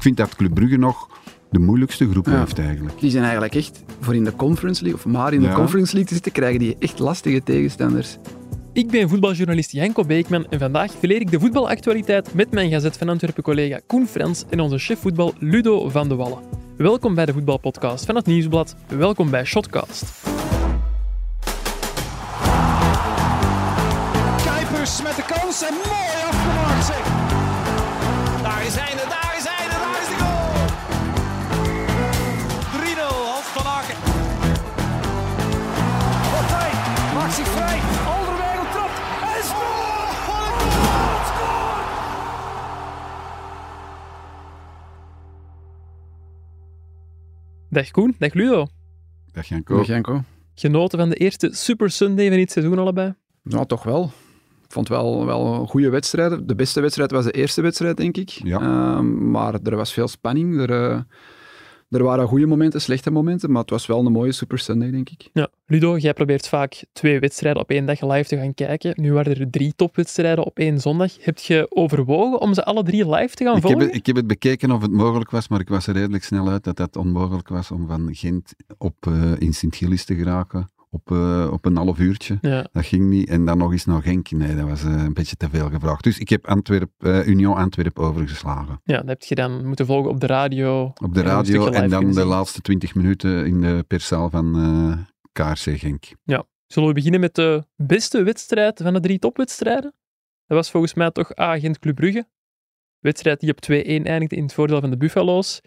ik vind dat Club Brugge nog de moeilijkste groep Ja. heeft eigenlijk. Die zijn eigenlijk echt voor in de Conference League, of maar in de Ja. Conference League te zitten, krijgen die echt lastige tegenstanders. Ik ben voetbaljournalist Janko Beekman en vandaag verleer ik de voetbalactualiteit met mijn Gazet van Antwerpen collega Koen Frans en onze chef voetbal Ludo van de Wallen. Welkom bij de voetbalpodcast van het Nieuwsblad. Welkom bij Shotcast. Kuipers met de kans en mooi afgemaakt zeg. Daar is hij, daar Dag Koen, dag Ludo. Dag Janko. Dag Janko. Genoten van de eerste Super Sunday van dit seizoen allebei? Nou, toch wel. Ik vond wel, wel goede wedstrijden. De beste wedstrijd was de eerste wedstrijd, denk ik. Ja. Ehm, maar er was veel spanning. Er, eh, er waren goede momenten, slechte momenten, maar het was wel een mooie Super Sunday, denk ik. Ja. Ludo, jij probeert vaak twee wedstrijden op één dag live te gaan kijken. Nu waren er drie topwedstrijden op één zondag. Heb je overwogen om ze alle drie live te gaan Ik heb, volgen? het, ik heb het bekeken of het mogelijk was, maar ik was er redelijk snel uit dat dat onmogelijk was om van Gent op, eh, in Sint-Gilles te geraken op, eh, op een half uurtje. Ja. Dat ging niet. En dan nog eens naar Genk. Nee, dat was eh, een beetje te veel gevraagd. Dus ik heb Antwerp, eh, Union Antwerp overgeslagen. ja, dat heb je dan moeten volgen op de radio. Op de radio en dan de zien. laatste twintig minuten in de perszaal van KRC Genk. Zullen we beginnen met de beste wedstrijd van de drie topwedstrijden? Dat was volgens mij toch Agent Club Brugge. Wedstrijd die op 2-1 eindigde in het voordeel van de Buffalo's.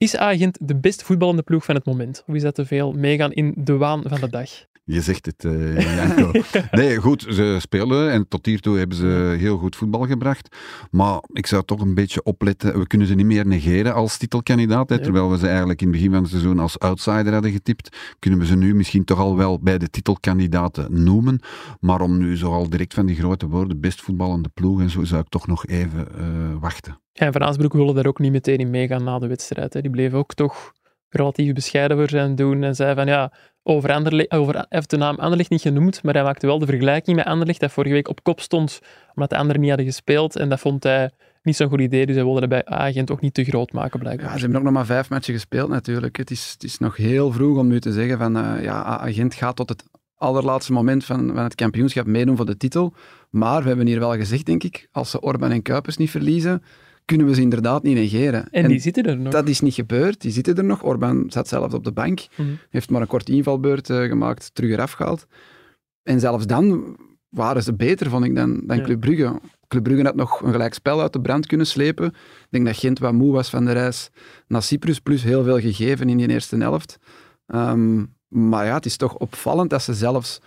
Is Agent de best voetballende ploeg van het moment? Of is dat te veel meegaan in de waan van de dag? Je zegt het, Janko. nee, goed, ze spelen en tot hiertoe hebben ze heel goed voetbal gebracht. Maar ik zou toch een beetje opletten. We kunnen ze niet meer negeren als titelkandidaat. Hè. Terwijl we ze eigenlijk in het begin van het seizoen als outsider hadden getipt. Kunnen we ze nu misschien toch al wel bij de titelkandidaten noemen. Maar om nu zo al direct van die grote woorden, best voetballende ploeg en zo, zou ik toch nog even eh, wachten. Ja, en Van Aasbroek wilde daar ook niet meteen in meegaan na de wedstrijd. Hè. Die bleef ook toch relatief bescheiden voor zijn doen en zei van ja, over over, heeft de naam Anderlecht niet genoemd, maar hij maakte wel de vergelijking met Anderlecht dat vorige week op kop stond, omdat de anderen niet hadden gespeeld en dat vond hij niet zo'n goed idee, dus hij wilde dat bij Agent ook niet te groot maken Ja, blijkbaar. ze hebben ook nog maar vijf matchen gespeeld natuurlijk. Het is, het is nog heel vroeg om nu te zeggen van eh, ja, Agent gaat tot het allerlaatste moment van, van het kampioenschap meedoen voor de titel. Maar we hebben hier wel gezegd, denk ik, als ze Orban en Kuipers niet verliezen, kunnen we ze inderdaad niet negeren. En, die zitten er nog. dat is niet gebeurd. Die zitten er nog. Orban zat zelfs op de bank. Mhm. Heeft maar een korte invalbeurt eh, gemaakt, terug eraf gehaald. En zelfs dan waren ze beter, vond ik, dan, dan Ja. Club Brugge. Club Brugge had nog een gelijk spel uit de brand kunnen slepen. Ik denk dat Gent wat moe was van de reis naar Cyprus, plus heel veel gegeven in die eerste helft. Ehm, maar ja, het is toch opvallend dat ze zelfs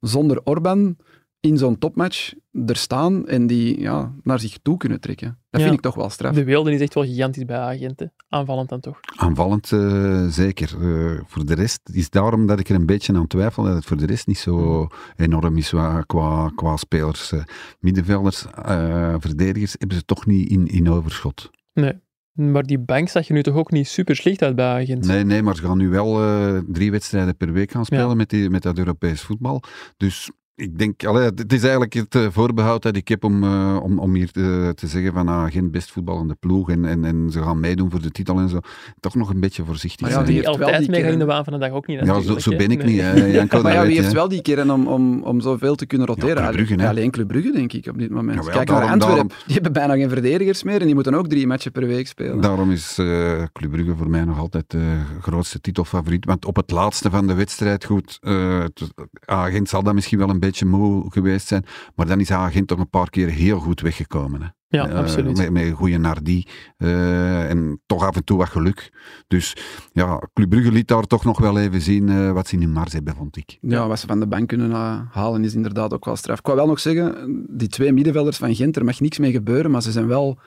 zonder Orban in zo'n topmatch er staan en die ja, naar zich toe kunnen trekken. Dat Ja. vind ik toch wel straf. De wilde is echt wel gigantisch bij Agent. hè. Aanvallend dan toch. Aanvallend eh, zeker. Eh, voor de rest is daarom dat ik er een beetje aan twijfel dat het voor de rest niet zo enorm is qua, qua spelers. Eh, middenvelders, eh, verdedigers hebben ze toch niet in, in overschot. Nee. Maar die bank zag je nu toch ook niet super slecht uit bij Agent. Nee, nee, maar ze gaan nu wel eh, drie wedstrijden per week gaan spelen Ja. met, die, met dat Europees voetbal. Dus ik denk, allee, het is eigenlijk het eh, voorbehoud dat ik heb om, eh, om, om hier te, te zeggen van ah, geen best voetballende ploeg en, en, en ze gaan meedoen voor de titel en zo. Toch nog een beetje voorzichtig Maar ja, zijn. die die heeft wel altijd die meegaan in de waan van de dag ook niet. Ja, zo, zo ben ik Nee. niet, hè, Janko, dat Maar ja, wie je, heeft wel die keren om, om, om zoveel te kunnen roteren? Club Brugge, hè. Ja, alleen Club Brugge, denk ik, op dit moment. Jawel, Kijk naar daarom- Antwerpen. daarom- Die hebben bijna geen verdedigers meer en die moeten ook drie matchen per week spelen. Daarom is eh Club Brugge voor mij nog altijd de grootste titelfavoriet. Want op het laatste van de wedstrijd, goed, eh, het- Agent zal dat misschien wel een beetje moe geweest zijn, maar dan is Agent toch een paar keer heel goed weggekomen. Hè. Ja, Eh, absoluut. Met, met een goede Nardi eh, en toch af en toe wat geluk. Dus ja, Club Brugge liet daar toch nog wel even zien eh, wat ze in hun mars hebben, vond ik. Ja, wat ze van de bank kunnen halen is inderdaad ook wel straf. Ik wou wel nog zeggen, die twee middenvelders van Gent, er mag niks mee gebeuren, maar ze zijn wel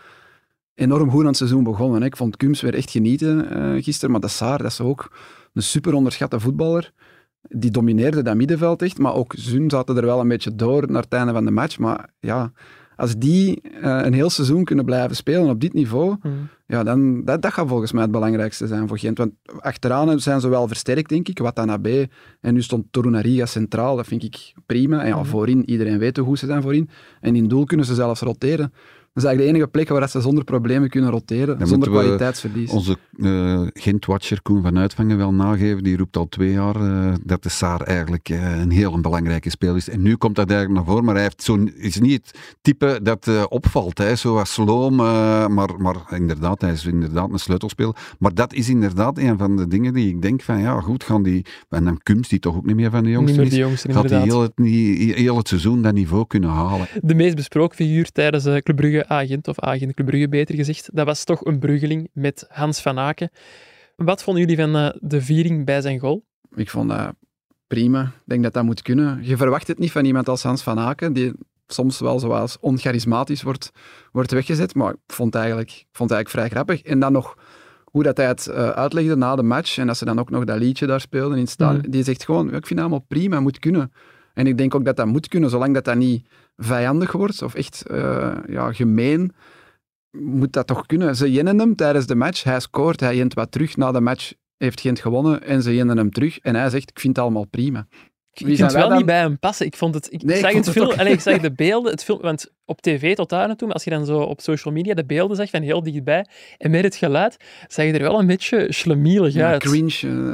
enorm goed aan het seizoen begonnen. Hè. Ik vond Kums weer echt genieten eh, gisteren, maar dat Saar, dat is ook een super onderschatte voetballer. Die domineerde dat middenveld echt, maar ook Zun zaten er wel een beetje door naar het einde van de match. Maar ja, als die eh, een heel seizoen kunnen blijven spelen op dit niveau, Mhm. ja, dan, dat, dat gaat volgens mij het belangrijkste zijn voor Gent. Want achteraan zijn ze wel versterkt, denk ik. Watanabe en nu stond Torunariga centraal. Dat vind ik prima. En ja, Mhm. voorin, iedereen weet hoe goed ze zijn voorin. En in doel kunnen ze zelfs roteren. Dat is eigenlijk de enige plek waar ze zonder problemen kunnen roteren, Dan zonder kwaliteitsverlies. Onze uh, Gent-watcher Koen van Uitvangen wel nageven, die roept al twee jaar uh, dat de Saar eigenlijk uh, een heel belangrijke speler is. En nu komt dat eigenlijk naar voren, maar hij heeft zo'n, is niet het type dat opvalt, hè, zoals Sloom, maar, maar inderdaad, hij is inderdaad een sleutelspeler. Maar dat is inderdaad een van de dingen die ik denk van, ja goed, gaan die, en dan Kums, die toch ook niet meer van de jongste niet meer de jongste, is, gaat hij heel het, heel het seizoen dat niveau kunnen halen. De meest besproken figuur tijdens uh, Club Brugge agent, of agent Club Brugge beter gezegd, dat was toch een Bruggeling met Hans van Aken. Wat vonden jullie van uh, de viering bij zijn goal? Ik vond dat prima. Ik denk dat dat moet kunnen. Je verwacht het niet van iemand als Hans van Aken, die soms wel zoals oncharismatisch wordt, wordt weggezet, maar ik vond eigenlijk, ik vond het eigenlijk vrij grappig. En dan nog hoe dat hij het uh, uitlegde na de match, en dat ze dan ook nog dat liedje daar speelden in het mm. die zegt gewoon, ik vind het allemaal prima, moet kunnen. En ik denk ook dat dat moet kunnen, zolang dat dat niet vijandig wordt of echt uh, ja, gemeen, moet dat toch kunnen. Ze jennen hem tijdens de match, hij scoort, hij jent wat terug na de match, heeft Gent gewonnen en ze jennen hem terug en hij zegt, ik vind het allemaal prima. Ik vind het wel niet bij hem passen. Ik, vond het, ik nee, zag ik het veel, allee, ik zag de beelden, het film, want op tv tot daar en toe, maar als je dan zo op social media de beelden zag van heel dichtbij en met het geluid, zag je er wel een beetje schlemielig Ja, uit. cringe.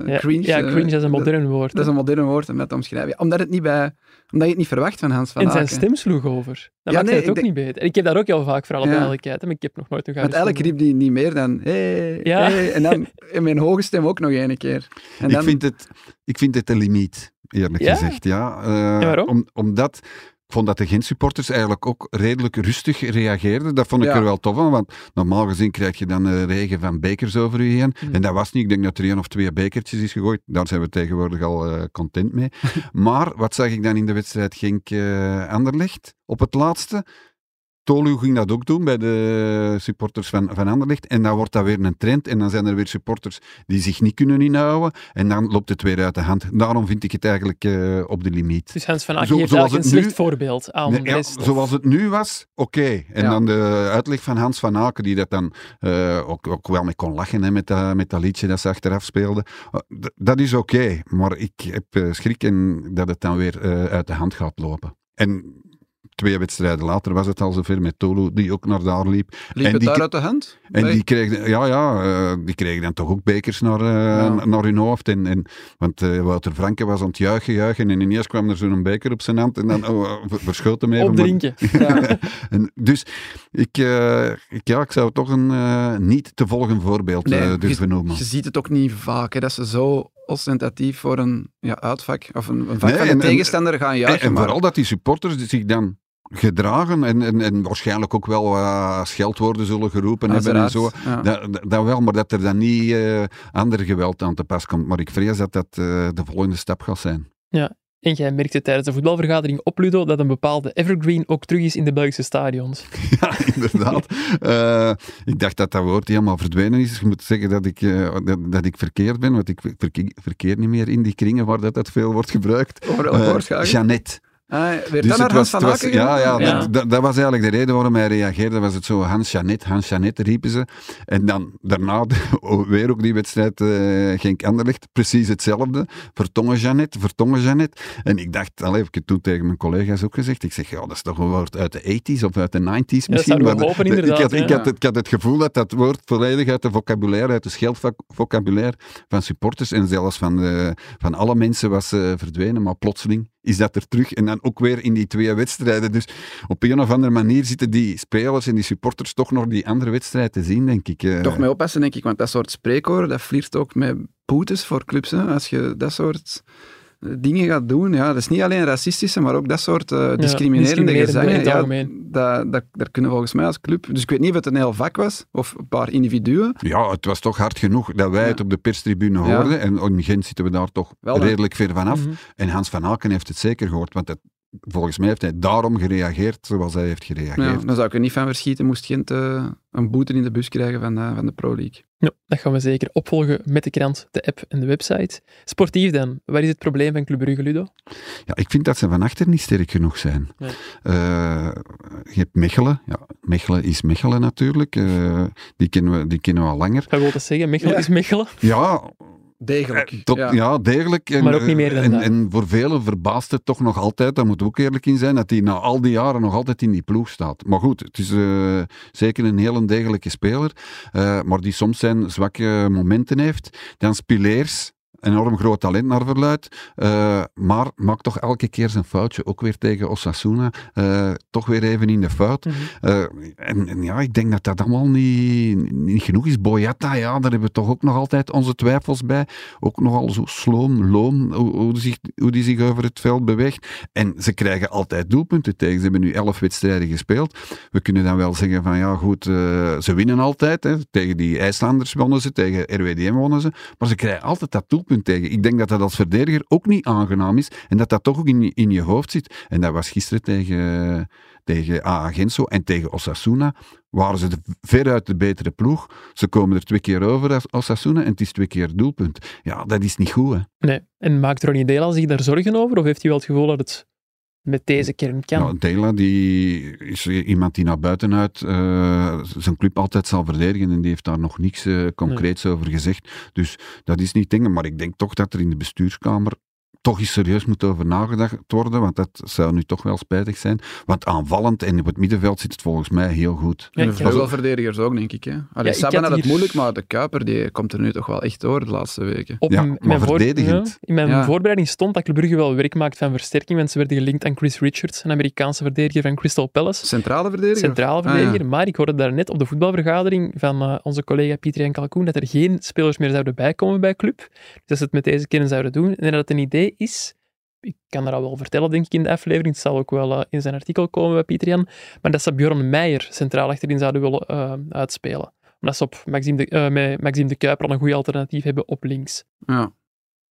eh, Ja, cringe, ja, eh, cringe is een dat- modern woord. Dat is een modern woord om dat te omschrijven. Ja, Omdat, het niet bij, omdat je het niet verwacht van Hans van en zijn stem sloeg over. Dat Ja, maakte nee, het ook denk- niet beter. En ik heb daar ook heel vaak voor alle duidelijkheid, hè, maar ik heb nog nooit een Want eigenlijk riep hij niet meer dan hey, Ja. hey, en dan in mijn hoge stem ook nog een keer. En dan, ik, vind het, ik vind het een limiet, eerlijk Ja? gezegd. Ja, Eh, Ja, waarom? om, omdat ik vond dat de Gent-supporters eigenlijk ook redelijk rustig reageerden. Dat vond ik Ja. er wel tof van, want normaal gezien krijg je dan een regen van bekers over je heen. Mm. En dat was niet. Ik denk dat er één of twee bekertjes is gegooid. Daar zijn we tegenwoordig al eh, content mee. maar wat zag ik dan in de wedstrijd Genk-Anderlecht op het laatste? Tolu ging dat ook doen bij de supporters van, van Anderlecht. En dan wordt dat weer een trend. En dan zijn er weer supporters die zich niet kunnen inhouden. En dan loopt het weer uit de hand. Daarom vind ik het eigenlijk eh, op de limiet. Dus Hans van Aken zoals eigenlijk een het slecht voorbeeld aan Nee, ja, zoals het nu was, oké. En Ja. dan de uitleg van Hans van Aken, die dat dan eh, ook, ook wel mee kon lachen hè, met, dat, met dat liedje dat ze achteraf speelde. D- dat is oké, maar ik heb eh, schrik in dat het dan weer eh, uit de hand gaat lopen. En twee wedstrijden later was het al zover met Tolu, die ook naar daar liep. liep en het die- daar uit de hand? En Nee. die kregen, ja, ja, eh, die kregen dan toch ook bekers naar, eh, Ja. naar hun hoofd. En, en, want eh, Wouter Franke was aan het juichen, juichen. En ineens kwam er zo'n beker op zijn hand. En dan oh, ver- verschoot hem even. maar- Opdrinken. Ja. en dus ik, eh, ik, ja, ik zou toch een niet te volgen voorbeeld Nee, eh, durven noemen. Je ziet het ook niet vaak, hè, dat ze zo ostentatief voor een ja, uitvak of een, een vak Nee, van de en- en- tegenstander gaan En, juichen. en maar- vooral dat die supporters zich dan gedragen en, en, en waarschijnlijk ook wel uh, scheldwoorden zullen geroepen hebben en zo. Ja. Dat, dat- wel, maar dat er dan niet eh ander geweld aan te pas komt. Maar ik vrees dat dat eh, de volgende stap gaat zijn. En jij merkte tijdens de voetbalvergadering op Ludo dat een bepaalde evergreen ook terug is in de Belgische stadions. Ja, inderdaad. Eh, ik dacht dat dat woord helemaal verdwenen is. Je moet zeggen dat ik, eh, dat, dat ik verkeerd ben, want ik verkeer, verkeer niet meer in die kringen waar dat, dat veel wordt gebruikt. Over uh, Jeannette. Ah, Dus dat naar het Hans was, van was- ja, ja. Dat, dat, dat was eigenlijk de reden waarom hij reageerde. Was het zo Hans Jeannette, Hans Jeannette riepen ze. En dan daarna weer ook die wedstrijd eh Genk Anderlecht. Precies hetzelfde. Vertongen Jeannette, vertongen Jeannette. En ik dacht, allee, heb ik het toen tegen mijn collega's ook gezegd. Ik zeg, ja, dat is toch een woord uit de 80s of uit de 90s misschien. zouden we Maar hopen, de- ik, had, ik, had het, ik had het gevoel dat dat woord volledig uit de vocabulaire, uit de scheldvocabulaire van supporters en zelfs van, de, van alle mensen was eh, verdwenen. Maar plotseling is dat er terug. En dan ook weer in die twee wedstrijden. Dus op een of andere manier zitten die spelers en die supporters toch nog die andere wedstrijd te zien, denk ik. eh. Toch mee oppassen, denk ik, want dat soort spreekwoorden, dat flirt ook met boetes voor clubs. Als je dat soort dingen gaat doen, ja, dat is niet alleen racistische, maar ook dat soort eh, discriminerende gezangen. Ja, algemeen. dat, dat, daar kunnen volgens mij als club... Dus ik weet niet of het een heel vak was, of een paar individuen. Ja, het was toch hard genoeg dat wij Ja. het op de perstribune Ja. hoorden. En in Gent zitten we daar toch Wel, redelijk ver vanaf. Mhm. En Hans van Aken heeft het zeker gehoord, want het, volgens mij heeft hij daarom gereageerd zoals hij heeft Ja, gereageerd. dan zou ik er niet van verschieten, moest Gent eh, een boete in de bus krijgen van de, van de Pro League. Ja, dat gaan we zeker opvolgen met de krant, de app en de website. Sportief dan, waar is het probleem van Club Brugge, Ludo? Ja, ik vind dat ze van achter niet sterk genoeg zijn. Ja. Eh, je hebt Mechelen. Ja, Mechelen is Mechelen natuurlijk. Eh, die, kennen we, die kennen we al langer. Ik wil dat zeggen, Mechelen Ja. is Mechelen. Ja, Degelijk. Eh, Tot, ja. ja. degelijk. En, Maar ook niet meer dan en, dat. en voor velen verbaast het toch nog altijd, daar moeten we ook eerlijk in zijn, dat hij na al die jaren nog altijd in die ploeg staat. Maar goed, het is eh, zeker een heel degelijke speler, eh, maar die soms zijn zwakke momenten heeft. Dan Spileers, enorm groot talent naar verluid, eh, maar maakt toch elke keer zijn foutje, ook weer tegen Osasuna, eh, toch weer even in de fout. Mhm. Eh, en, en ja, ik denk dat dat allemaal niet, niet genoeg is. Boyata, ja, daar hebben we toch ook nog altijd onze twijfels bij. Ook nogal zo sloom, loom, hoe, hoe, die zich, hoe die zich over het veld beweegt. En ze krijgen altijd doelpunten tegen. Ze hebben nu elf wedstrijden gespeeld. We kunnen dan wel zeggen van, ja goed, ze winnen altijd. Hè. Tegen die IJslanders wonnen ze, tegen RWDM wonnen ze. Maar ze krijgen altijd dat doelpunt tegen. Ik denk dat dat als verdediger ook niet aangenaam is. En dat dat toch ook in, in je hoofd zit. En dat was gisteren tegen, tegen. En tegen Osasuna waren ze de, veruit de betere ploeg. Ze komen er twee keer over als Osasuna en het is twee keer doelpunt. Ja, dat is niet goed, hè. Nee. En maakt Ronnie Dela zich daar zorgen over? Of heeft hij wel het gevoel dat het met deze kern kan? Nou, Dela die is iemand die naar buitenuit eh, zijn club altijd zal verdedigen en die heeft daar nog niks eh, concreets over gezegd. Dus dat is niet dingen, maar ik denk toch dat er in de bestuurskamer toch eens serieus moet over nagedacht worden, want dat zou nu toch wel spijtig zijn. Want aanvallend en op het middenveld zit het volgens mij heel goed. Ja, En ik de vleugelverdedigers ook, denk ik. Hè. Allee, ik Sabban had het hier- moeilijk, maar de Kuiper die komt er nu toch wel echt door de laatste weken. Op Ja, maar mijn voor- verdedigend. ja, in mijn Ja. voorbereiding stond dat Club Brugge wel werk maakt van versterking, want ze werden gelinkt aan Chris Richards, een Amerikaanse verdediger van Crystal Palace. Centrale verdediger? Centrale Ah, ja. verdediger, maar ik hoorde daarnet op de voetbalvergadering van eh, onze collega Pieter Jan Kalkoen dat er geen spelers meer zouden bijkomen bij club. Dus dat ze het met deze kern zouden doen. En dat het een idee is, ik kan dat al wel vertellen denk ik in de aflevering, het zal ook wel eh, in zijn artikel komen bij Pieter Jan, maar dat ze Bjorn Meijer centraal achterin zouden willen eh, uitspelen. Omdat ze op Maxime de, eh, met Maxime de Kuiper al een goede alternatief hebben op links. Ja.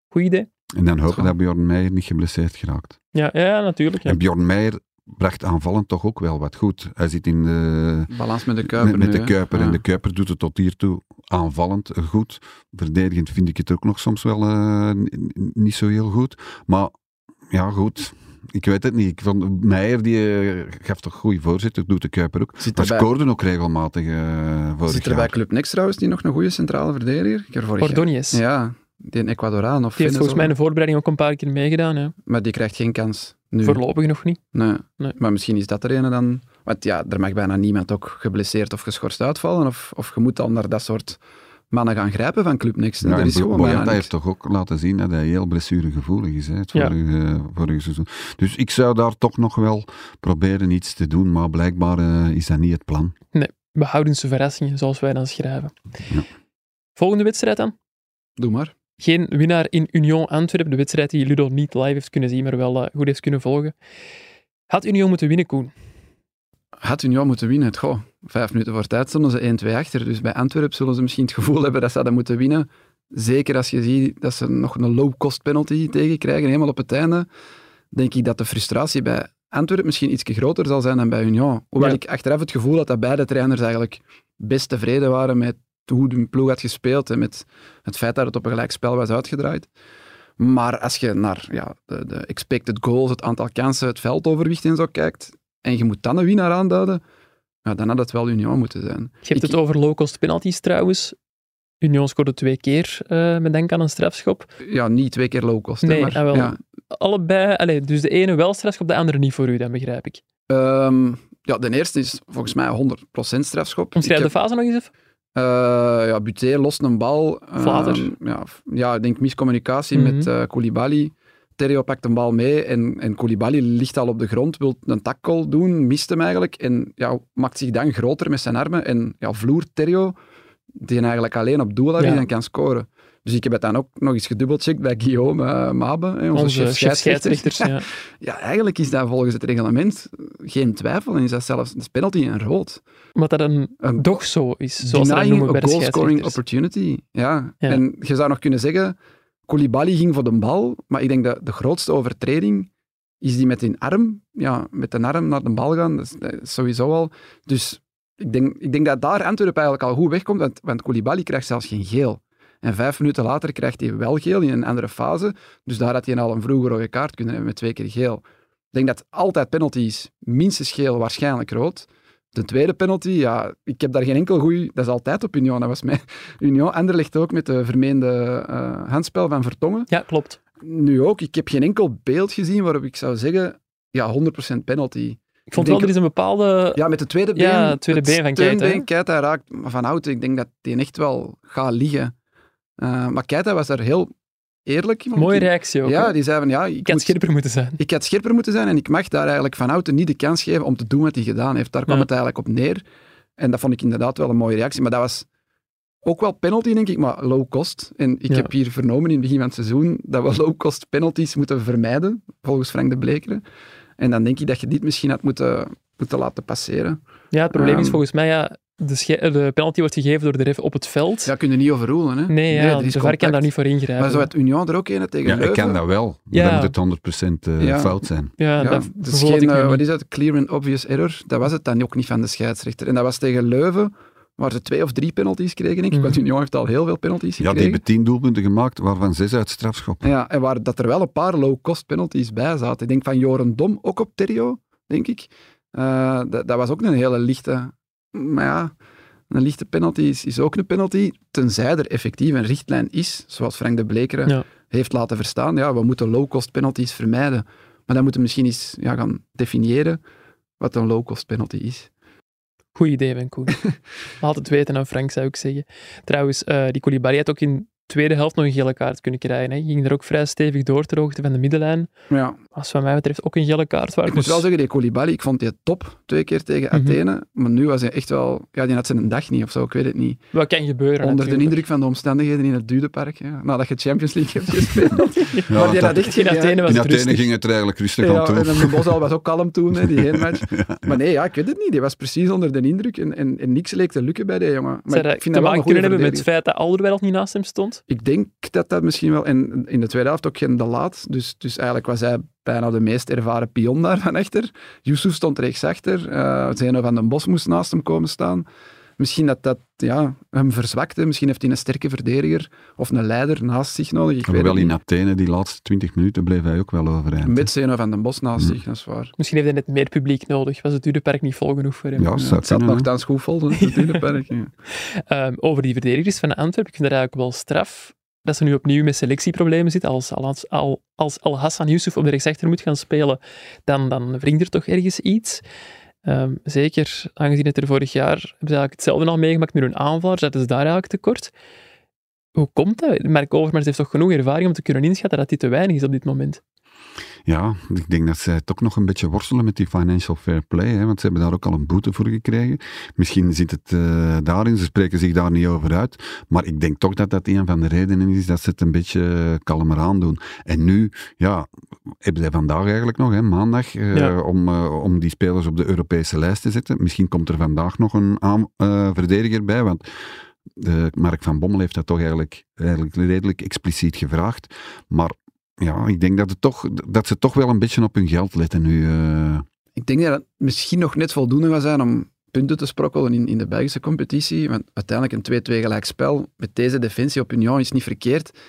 Goed idee? En dan hopen Zo. dat Bjorn Meijer niet geblesseerd geraakt. Ja, ja natuurlijk. Ja. En Bjorn Meijer bracht aanvallend toch ook wel wat goed. Hij zit in de, Balans met de Kuiper met, met nu, de hè. Kuiper. En Ja. de Kuiper doet het tot hiertoe aanvallend eh, goed. Verdedigend vind ik het ook nog soms wel eh, niet zo heel goed. Maar ja, goed. Ik weet het niet. Ik vond Meijer die eh, gaf toch goede voorzitter, doet de Kuiper ook. Zit Maar bij, scoorde ook regelmatig eh vorig zit er bij. Club Next trouwens die nog een goede centrale verdediger? Er Ordóñez. Ja, die een Ecuadoraan of Die heeft volgens mij in de voorbereiding ook een paar keer meegedaan. Hè. Maar die krijgt geen kans. Nu. Voorlopig nog niet. Nee. Nee. Maar misschien is dat er een dan... Want ja, er mag bijna niemand ook geblesseerd of geschorst uitvallen. Of, of je moet dan naar dat soort mannen gaan grijpen van Club Next. Ja, en is Bo- gewoon Boyata heeft toch ook laten zien dat hij heel blessuregevoelig is, hè, het Ja. vorige, seizoen. Dus ik zou daar toch nog wel proberen iets te doen, maar blijkbaar eh, is dat niet het plan. Behoudense verrassingen, zoals wij dan schrijven. Ja. Volgende wedstrijd dan. Doe maar. Geen winnaar in Union Antwerpen. De wedstrijd die Ludo niet live heeft kunnen zien, maar wel eh, goed heeft kunnen volgen. Had Union moeten winnen, Koen? Had Union moeten winnen. Goh, vijf minuten voor tijd stonden ze 1-2 achter. Dus bij Antwerpen zullen ze misschien het gevoel hebben dat ze hadden moeten winnen. Zeker als je ziet dat ze nog een low-cost penalty tegenkrijgen, helemaal op het einde. Denk ik dat de frustratie bij Antwerpen misschien iets groter zal zijn dan bij Union. Hoewel Ja. ik achteraf het gevoel had dat beide trainers eigenlijk best tevreden waren met hoe de ploeg had gespeeld en met het feit dat het op een gelijk spel was uitgedraaid. Maar als je naar ja, de, de expected goals, het aantal kansen, het veldoverwicht en zo kijkt, en je moet dan een winnaar aanduiden, ja, dan had het wel Union moeten zijn. Je hebt Ik- het over low-cost penalties trouwens. Union scoorde twee keer eh, met denk aan een strafschop. Ja, niet twee keer low cost. hè, Nee, maar, ah, wel. Ja, Allebei, allez, dus de ene wel strafschop, de andere niet voor u, dan begrijp ik. Ehm, ja, de eerste is volgens mij 100% strafschop. Omschrijf de fase nog eens even. Eh, ja, Buté lost een bal. Ehm, Vlater. ja, f- ja, ik denk miscommunicatie Mhm. met eh Koulibaly. Theo pakt een bal mee en, en Koulibaly ligt al op de grond, wil een tackle doen, mist hem eigenlijk en ja, maakt zich dan groter met zijn armen en ja, vloert Theo, die eigenlijk alleen op doel heeft Ja. en kan scoren. Dus ik heb het dan ook nog eens gedubbelcheckt bij Guillaume uh, Mabe, hè, onze, Onze chef scheidsrechters. Ja. Ja, eigenlijk is dat volgens het reglement geen twijfel en is dat zelfs een penalty en rood. Omdat dat een Een toch zo is, zoals dat noemen bij a de goal scoring opportunity. Ja. Ja. En je zou nog kunnen zeggen, Koulibaly ging voor de bal, maar ik denk dat de grootste overtreding is die met een arm, ja, met een arm naar de bal gaan, dat is, dat is sowieso al. Dus ik denk, ik denk dat daar Antwerpen eigenlijk al goed wegkomt, want, want Koulibaly krijgt zelfs geen geel. En vijf minuten later krijgt hij wel geel in een andere fase. Dus daar had hij al een vroege rode kaart kunnen hebben met twee keer geel. Ik denk dat altijd penalty is, minstens geel, waarschijnlijk rood. de tweede penalty, ja, ik heb daar geen enkel goeie... Dat is altijd op Union. Dat was mij. Union. Anderlecht ook met de vermeende eh, handspel van Vertongen. Ja, klopt. Nu ook. Ik heb geen enkel beeld gezien waarop ik zou zeggen, ja, 100% penalty. Ik vond denk- wel, er is een bepaalde... Ja, met de tweede been. Ja, tweede been van Keita, Keita raakt van Houten. Ik denk dat die echt wel gaat liggen. Eh, maar Keita was daar heel eerlijk. Mooie reactie ook. Ja, die zei van, ja, ik, Ik had moet- scherper moeten zijn. ik had scherper moeten zijn en ik mag daar eigenlijk van Houten niet de kans geven om te doen wat hij gedaan heeft. Daar kwam Ja. het eigenlijk op neer. En dat vond ik inderdaad wel een mooie reactie. Maar dat was ook wel penalty, denk ik, maar low cost. En ik Ja. heb hier vernomen in het begin van het seizoen dat we low cost penalties moeten vermijden, volgens Frank de Blekeren. En dan denk ik dat je dit misschien had moeten, moeten laten passeren. Ja, het probleem is Ehm. volgens mij, ja, de, sche- de penalty wordt gegeven door de ref op het veld. Ja, kun je niet overroelen, hè? nee, ja, de VAR kan daar niet voor ingrijpen. Maar zo had Union er ook een tegen Ja, ik kan dat wel. Ja. dan moet het 100% eh, Ja. fout zijn. Ja, Ja, dat het is geen, eh, wat is dat, clear and obvious error. Dat was het dan ook niet van de scheidsrechter. En dat was tegen Leuven, waar ze twee of drie penalties kregen, denk ik. Mhm. Want Union heeft al heel veel penalties Ja, die gekregen. hebben tien doelpunten gemaakt, waarvan zes uit strafschop. Ja, en waar dat er wel een paar low-cost penalties bij zaten. Ik denk van Joren Dom, ook op Terrio, denk ik. Eh, dat, dat was ook een hele lichte... Maar ja, een lichte penalty is, is ook een penalty, tenzij er effectief een richtlijn is, zoals Frank de Blekeren Ja. heeft laten verstaan. Ja, we moeten low-cost penalties vermijden. Maar dan moeten we misschien eens ja, gaan definiëren wat een low-cost penalty is. Goed idee, Ben Koen. Laat het weten aan Frank, zou ik zeggen. Trouwens, eh, die Koulibaly had ook in de tweede helft nog een gele kaart kunnen krijgen. Hè. Ging er ook vrij stevig door ter hoogte van de middenlijn. Ja, Als wat mij betreft ook een gele kaart waard. ik moet Dus- wel zeggen, die Koulibaly, ik vond die top twee keer tegen Mhm. Athene. Maar nu was hij echt wel... Ja, die had zijn dag niet of zo, ik weet het niet. Wat kan gebeuren Onder de indruk van de omstandigheden in het Dudepark. Ja, nadat je Champions League hebt gespeeld. Ja, maar die dat- had echt In geen- Athene was in het Athene rustig. ging het er eigenlijk rustig Ja, aan toe. en de Bosal was ook kalm toen, hè, die heenmatch. Maar nee, ja, ik weet het niet. Die was precies onder de indruk en, en, en niks leek te lukken bij die jongen. Maar Zou ik dat vind te dat wel maken een kunnen goede hebben met het feit dat Alderweireld niet naast hem stond? Ik denk dat dat misschien wel... En in de tweede helft ook geen De Laat. Dus, dus eigenlijk was hij bijna de meest ervaren pion daar van achter. Yusuf stond rechtsachter. eh Zeno van den Bos moest naast hem komen staan. Misschien dat dat ja, hem verzwakte. Misschien heeft hij een sterke verdediger of een leider naast zich nodig. Ik weet Hoewel het in. Athene, die laatste 20 minuten, bleef hij ook wel overeind. Met Zeno van den Bos naast Hmm. zich, dat is waar. Misschien heeft hij net meer publiek nodig. Was het Dudepark niet vol genoeg voor hem? Ja, het zat nogthans goed vol, het Dudepark, ja. Ehm, over die verdedigers van Antwerpen, ik vind dat eigenlijk wel straf dat ze nu opnieuw met selectieproblemen zitten. Als, als, al- als Al Hassan Yusuf op de rechtsachter moet gaan spelen, dan, dan wringt er toch ergens iets. Ehm, zeker aangezien het er vorig jaar hebben eigenlijk hetzelfde al meegemaakt met hun aanvallers, dat is daar eigenlijk tekort. Hoe komt dat? Mark Overmars heeft toch genoeg ervaring om te kunnen inschatten dat dit te weinig is op dit moment. Ja, ik denk dat zij toch nog een beetje worstelen met die financial fair play, hè, want ze hebben daar ook al een boete voor gekregen. Misschien zit het eh, daarin, ze spreken zich daar niet over uit, maar ik denk toch dat dat een van de redenen is dat ze het een beetje kalmer aandoen. En nu, ja, hebben zij vandaag eigenlijk nog, hè, maandag, eh, Ja. om, eh, om die spelers op de Europese lijst te zetten. Misschien komt er vandaag nog een aan, eh, verdediger bij, want de Mark van Bommel heeft dat toch eigenlijk, eigenlijk redelijk expliciet gevraagd. Maar ja, ik denk dat, het toch, dat ze toch wel een beetje op hun geld letten nu. eh. Ik denk dat het misschien nog net voldoende gaat zijn om punten te sprokkelen in, in de Belgische competitie. Want uiteindelijk een 2-2 gelijk spel met deze defensie op Union is niet verkeerd.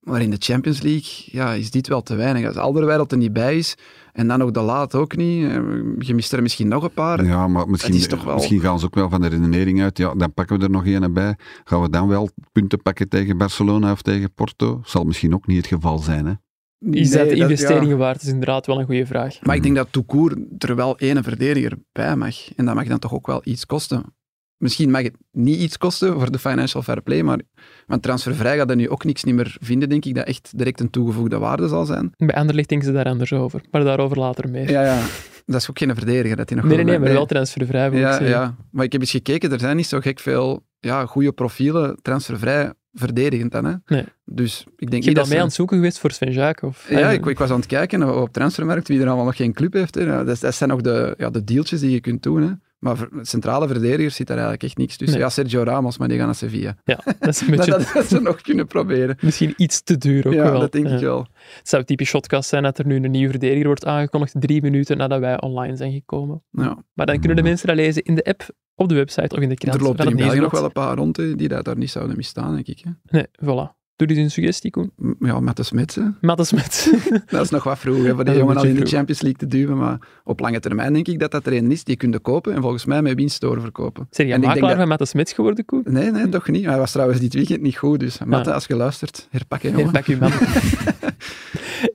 Maar in de Champions League ja, is dit wel te weinig. Als Alderweireld er niet bij is en dan ook de laat ook niet. eh, Je mist er misschien nog een paar. ja, maar misschien, wel- misschien gaan ze ook wel van de redenering uit. Ja, dan pakken we er nog één bij. Gaan we dan wel punten pakken tegen Barcelona of tegen Porto? Zal misschien ook niet het geval zijn. Hè? Is dat de ja. investeringen waard? Dat is inderdaad wel een goede vraag. Maar ik denk dat Toekoer er wel één verdediger bij mag. En dat mag dan toch ook wel iets kosten. Misschien mag het niet iets kosten voor de financial fair play, maar want transfervrij gaat dat nu ook niks niet meer vinden, denk ik, dat echt direct een toegevoegde waarde zal zijn. Bij Anderlecht denken ze daar anders over, maar daarover later meer. Ja, ja. Dat is ook geen verdediger dat hij nog nee, nee, nee, maar wel transfervrij. Ja, ja, maar ik heb eens gekeken, er zijn niet zo gek veel ja, goede profielen transfervrij verdedigend dan. Hè? Nee. Dus ik denk Je niet dat mee aan het zoeken geweest voor Sven Jaak? Of, Ja, ik, ik was aan het kijken op transfermarkt wie er allemaal nog geen club heeft. Hè. Dat, dat zijn nog de, ja, de dealtjes die je kunt doen. Hè. Maar centrale verdedigers zit daar eigenlijk echt niks tussen. Nee. Ja, Sergio Ramos, maar die gaan naar Sevilla. Ja, dat is een beetje, dat, dat ze nog kunnen proberen. misschien iets te duur ook ja, wel. dat denk Ja. ik wel. Het zou typisch shotcast zijn dat er nu een nieuwe verdediger wordt aangekondigd drie minuten nadat wij online zijn gekomen. Ja. Maar dan kunnen de mensen dat lezen in de app, op de website of in de krant. Er loopt in België nog wel een paar rond die daar, daar niet zouden misstaan, denk ik. Hè. Nee, voilà. Doe eens een suggestie, Koen. Ja, met de Smits. hè. Matte Smit. Dat is nog wat vroeg, hè, voor die jongen al in de Champions League te duwen. Maar op lange termijn denk ik dat dat er een is die je kunt kopen en volgens mij met winst doorverkopen. Je ik denk makelaar dat- van Matte Smit geworden, Koen? Nee, nee, toch niet. Hij was trouwens dit weekend niet goed, dus Matte, als je luistert, herpak je jongen. Herpak uw man.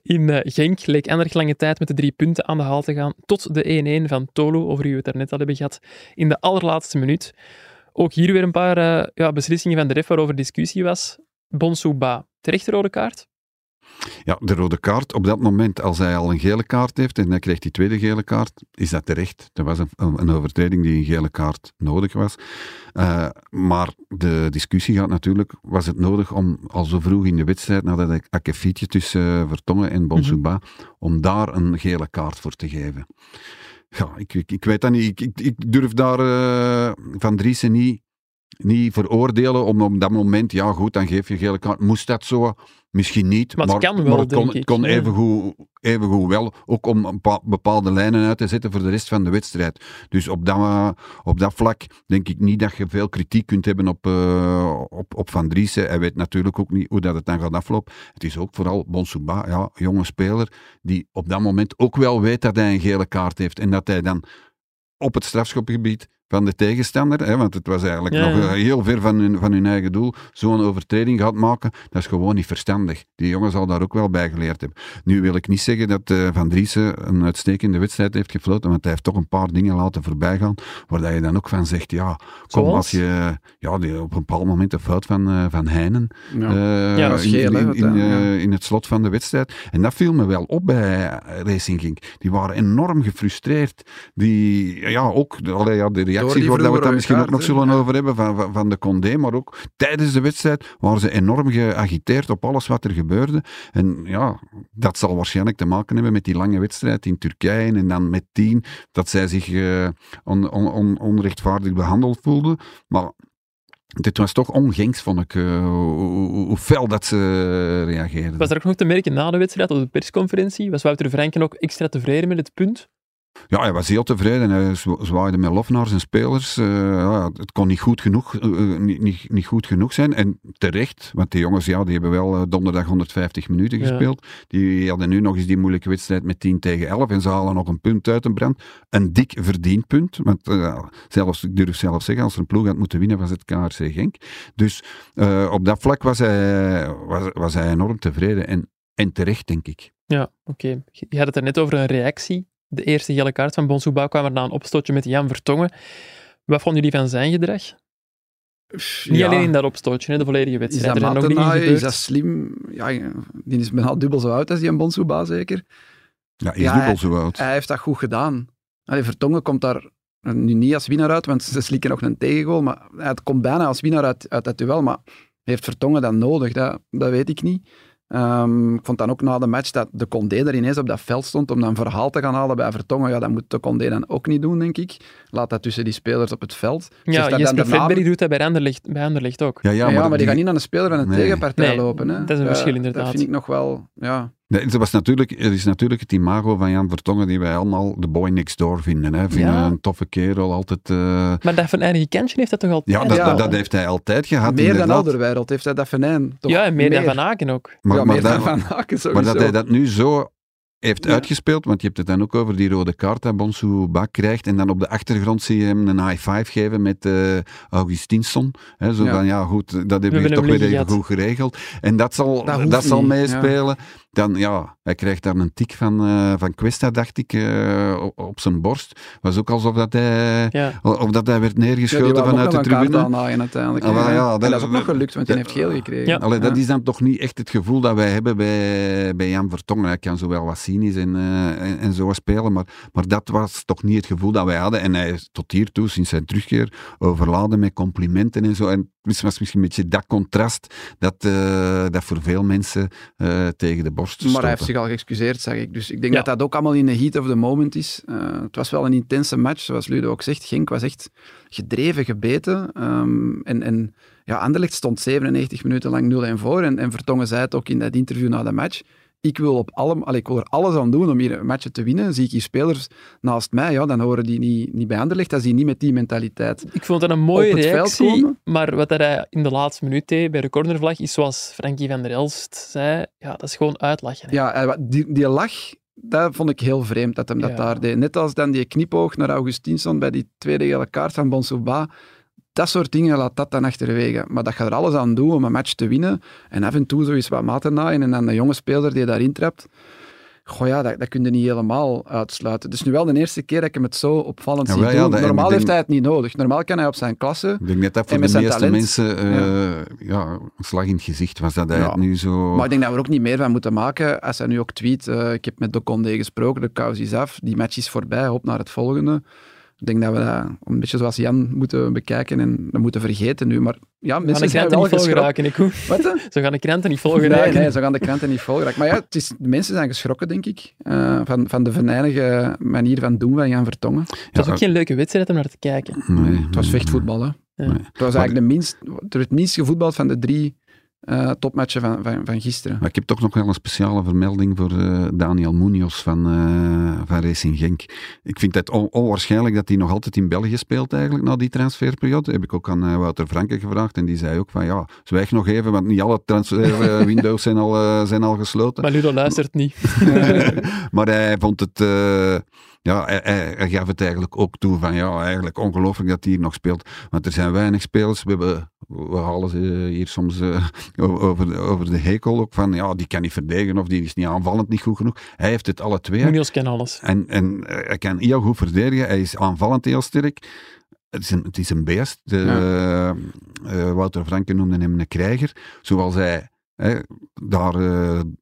In eh, Genk leek Anderlecht lange tijd met de drie punten aan de haal te gaan, tot de 1-1 van Tolo, over wie we het daarnet al hebben gehad, in de allerlaatste minuut. Ook hier weer een paar eh, ja, beslissingen van de ref waarover discussie was. Bonsouba, terecht rode kaart? Ja, de rode kaart, op dat moment, als hij al een gele kaart heeft en hij krijgt die tweede gele kaart, is dat terecht. Dat was een, een overtreding die een gele kaart nodig was. Eh, maar de discussie gaat natuurlijk, was het nodig om al zo vroeg in de wedstrijd, nadat ik akkefietje tussen eh, Vertongen en Bonsouba, om daar een gele kaart voor te geven. Ja, ik, ik, ik weet dat niet. Ik, ik, ik durf daar eh, Van Driessen niet, niet veroordelen om op dat moment, ja goed, dan geef je een gele kaart. Moest dat zo? Misschien niet. Maar het kan wel, het kon, denk het ik, kon ja. evengoed, evengoed wel, ook om een pa- bepaalde lijnen uit te zetten voor de rest van de wedstrijd. Dus op dat, op dat vlak denk ik niet dat je veel kritiek kunt hebben op, eh, op, op Van Driessen. Hij weet natuurlijk ook niet hoe dat het dan gaat aflopen. Het is ook vooral Bonsouba, ja, jonge speler, die op dat moment ook wel weet dat hij een gele kaart heeft en dat hij dan op het strafschopgebied van de tegenstander, hè, want het was eigenlijk Ja, nog ja. eh, heel ver van hun, van hun eigen doel, zo'n overtreding gaat maken, dat is gewoon niet verstandig. Die jongen zal daar ook wel bij geleerd hebben. Nu wil ik niet zeggen dat eh, Van Driessen een uitstekende wedstrijd heeft gefloten, want hij heeft toch een paar dingen laten voorbijgaan, waar dat je dan ook van zegt, ja, kom, Zoals? als je ja, die, op een bepaald moment de fout van, eh, van Heinen, Ja. eh, Ja, dat is in, geel, eh, het slot van de wedstrijd. En dat viel me wel op bij Racing Genk. Die waren enorm gefrustreerd. Die, ja, ook allee, ja, de reactie die waar dat we het misschien ook nog zullen over hebben van, van, van de Condé, maar ook tijdens de wedstrijd waren ze enorm geagiteerd op alles wat er gebeurde. En ja, dat zal waarschijnlijk te maken hebben met die lange wedstrijd in Turkije en dan met tien, dat zij zich eh, on, on, on- onrechtvaardig behandeld voelden. Maar dit was toch ongenks, vond ik, eh, hoe fel dat ze reageerden. Was er ook nog te merken na de wedstrijd op de persconferentie? Was Wouter Franken ook extra tevreden met het punt? Ja, hij was heel tevreden. Hij zwa- zwaaide met lof naar zijn spelers. Eh, ja, het kon niet goed, genoeg, eh, eh, niet, niet, niet goed genoeg zijn. En terecht, want die jongens ja, die hebben wel donderdag 150 minuten Ja. gespeeld. Die hadden nu nog eens die moeilijke wedstrijd met 10 tegen 11. En ze halen nog een punt uit een brand. Een dik verdiend punt. Want zelfs, ik durf zelf zeggen, als er een ploeg had moeten winnen, was het KRC Genk. Dus op dat vlak was hij, was, was hij enorm tevreden. En, en terecht, denk ik. Ja, oké. Je had het er net over een reactie. De eerste gele kaart van Bonsouba kwam er na een opstootje met Jan Vertongen. Wat vonden jullie van zijn gedrag? Niet Ja. alleen in dat opstootje, hè, de volledige Is wedstrijd. dat er nog dingen Mattenaaien? gebeurd. Is dat slim? Ja, die is bijna dubbel zo oud als die Bonsouba, zeker. Ja, is Ja, dubbel zo oud. Hij heeft dat goed gedaan. Allee, Vertongen komt daar nu niet als winnaar uit, want ze slikken nog een tegengoal, maar het komt bijna als winnaar uit, uit dat duel. Maar heeft Vertongen dat nodig? Dat, dat weet ik niet. Ehm, ik vond dan ook na de match dat de Condé er ineens op dat veld stond om dan verhaal te gaan halen bij Vertongen. Ja, dat moet de Condé dan ook niet doen, denk ik. Laat dat tussen die spelers op het veld. Ja, Jesper daarna- doet dat bij Anderlecht, bij Anderlecht ook. Ja, Ja, maar, die, gaan niet aan de speler van de Nee. tegenpartij Nee, lopen. Hè. dat is een verschil, inderdaad. Dat vind ik nog wel... Ja. Nee, er, was natuurlijk, er is natuurlijk het imago van Jan Vertongen die wij allemaal de boy next door vinden. Hè. Vinden Ja. een toffe kerel, altijd... eh, Maar dat van eigen kantje heeft dat toch altijd? ja, dat, Ja. dat, dat heeft hij altijd gehad, meer dan inderdaad. Alderweireld heeft hij dat venijn. Toch Ja, en meer, dan Van Aken ook. Maar, ja, maar meer dat, dan Van Aken sowieso. maar dat hij dat nu zo heeft Ja. uitgespeeld, want je hebt het dan ook over die rode kaart dat Bonsu Bak krijgt, en dan op de achtergrond zie je hem een high five geven met eh Augustinsson. Hè, zo Ja. van, ja goed, dat hebben we toch weer even gehad. goed geregeld. En dat zal, Dat zal meespelen. Dan, ja, hij krijgt daar een tik van, eh, van Questa, dacht ik, eh, op, op zijn borst. was ook alsof dat hij, Ja. of dat hij werd neergeschoten vanuit de tribune. aannaaien uiteindelijk. Ah, ja, en dat- dat is ook nog dat- gelukt, want dat- heeft geel gekregen. Ja. Allee, dat is dan toch niet echt het gevoel dat wij hebben bij, bij Jan Vertongen. Hij kan zowel wat cynisch en, eh, en, en zo spelen, maar, maar dat was toch niet het gevoel dat wij hadden. En hij is tot hiertoe, sinds zijn terugkeer, overladen met complimenten en zo. En het was misschien een beetje dat contrast dat, eh, dat voor veel mensen eh, tegen de borst Maar hij heeft zich al geëxcuseerd, zeg ik. Dus ik denk Ja. dat dat ook allemaal in de heat of the moment is. Eh, het was wel een intense match, zoals Ludo ook zegt. Genk was echt gedreven, gebeten. Ehm, en, en ja, Anderlecht stond 97 minuten lang 0-1 voor. En, en Vertongen zei het ook in dat interview na de match. Ik wil, op alle, allee, ik wil er alles aan doen om hier een match te winnen. Zie ik hier spelers naast mij, ja, dan horen die niet, niet bij Anderlecht. Dat is die niet met die mentaliteit. Ik vond het een mooie Op het veld reactie, komen. maar wat hij in de laatste minuut deed bij de cornervlag is zoals Frankie van der Elst zei, ja, dat is gewoon uitlachen. hè. Ja, die, die lach, dat vond ik heel vreemd dat hem dat Ja. daar deed. Net als dan die knipoog naar Augustinsson bij die tweede gele kaart van Bonsouba. Dat soort dingen, laat dat dan achterwege. Maar dat gaat er alles aan doen om een match te winnen. En af en toe zo eens wat maten naaien en dan een jonge speler die daarin trapt. Goh ja, dat, dat kun je niet helemaal uitsluiten. Het is nu wel de eerste keer dat ik hem het zo opvallend Ja, zie ja, doen. Normaal heeft denk- hij het niet nodig. Normaal kan hij op zijn klasse. Ik denk net dat voor de meeste talent. mensen eh, ja. een slag in het gezicht was dat hij het nu zo... Maar ik denk dat we er ook niet meer van moeten maken. Als hij nu ook tweet, eh, ik heb met Doconde gesproken, de kous is af, die match is voorbij, op naar het volgende. Ik denk dat we dat een beetje zoals Jan moeten bekijken en dat moeten vergeten nu. Maar ja, gaan mensen de zijn kranten wel niet vol geschrokken. geraken, ik hoor. Wat? Zo gaan de kranten niet vol Nee, nee, zo gaan de kranten niet vol geraken. Maar ja, het is, de mensen zijn geschrokken, denk ik, eh, van, van de venijnige manier van doen van Jan Vertongen. Het was ook geen leuke wedstrijd om naar te kijken. Nee, Het was nee, vechtvoetbal, hè. Ja. Nee. Het was eigenlijk de minst, er werd minst gevoetbald van de drie eh, topmatchen van, van, van gisteren. Maar ik heb toch nog wel een speciale vermelding voor eh, Daniel Munoz van, eh, van Racing Genk. Ik vind het on- onwaarschijnlijk dat hij nog altijd in België speelt eigenlijk, na die transferperiode. Heb ik ook aan eh, Wouter Franke gevraagd en die zei ook van ja, zwijg nog even, want niet alle transferwindows zijn, al, zijn al gesloten. Maar Ludo luistert niet. maar hij vond het... ja, hij, hij- gaf het eigenlijk ook toe van ja, eigenlijk ongelooflijk dat hij hier nog speelt. Want er zijn weinig spelers. We, hebben, we halen ze hier soms eh, over, de- over de hekel ook van ja, die kan niet verdedigen of die is niet aanvallend niet goed genoeg. Hij heeft het alle twee. Munoz kan alles. En, en eh, hij kan heel goed verdedigen. Hij is aanvallend heel sterk. Het is een, het is een beest. De, eh, eh, Wouter Franke noemde hem een krijger. Zoals hij hè, daar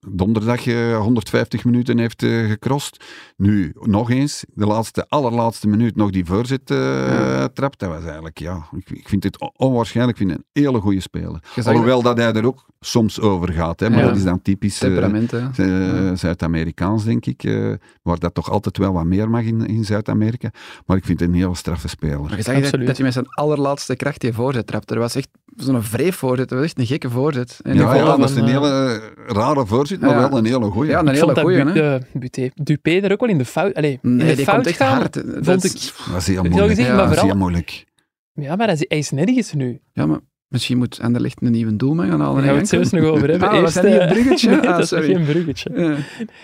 donderdag eh, 150 minuten heeft gecrossed. Nu, nog eens, de laatste, allerlaatste minuut nog die voorzet eh, Ja. trapt. Dat was eigenlijk, ja, ik, ik vind het on- onwaarschijnlijk. Ik vind het een hele goede speler. Alhoewel dat hij er ook soms over gaat. Hè, maar Ja. dat is dan typisch... eh, eh, Zuid-Amerikaans, denk ik. eh, waar dat toch altijd wel wat meer mag in, in Zuid-Amerika. Maar ik vind het een heel straffe speler. Maar je zag dat, Absoluut. dat hij met zijn allerlaatste kracht die voorzet trapte. Er was echt zo'n vreef voorzet. Dat was echt een gekke voorzet. En Ja, ja, dat is een hele rare voorzet, maar Ja. wel een hele goeie. Ja, een hele goeie, hè. Buté, Dupé er ook wel in de fout, allee, in Nee, de die fout komt echt gaan. hard. Dat vond is- ik- Dat is heel Veel moeilijk. gezegd, Ja, maar dat is heel vooral... moeilijk. Ja, maar hij is, nergens nu. Ja, maar misschien moet Anderlecht een nieuwe doelman gaan halen. Daar gaan we het zelfs nog over hebben. Ah, was dat niet eh, een bruggetje? nee, Ah, dat sorry. geen bruggetje.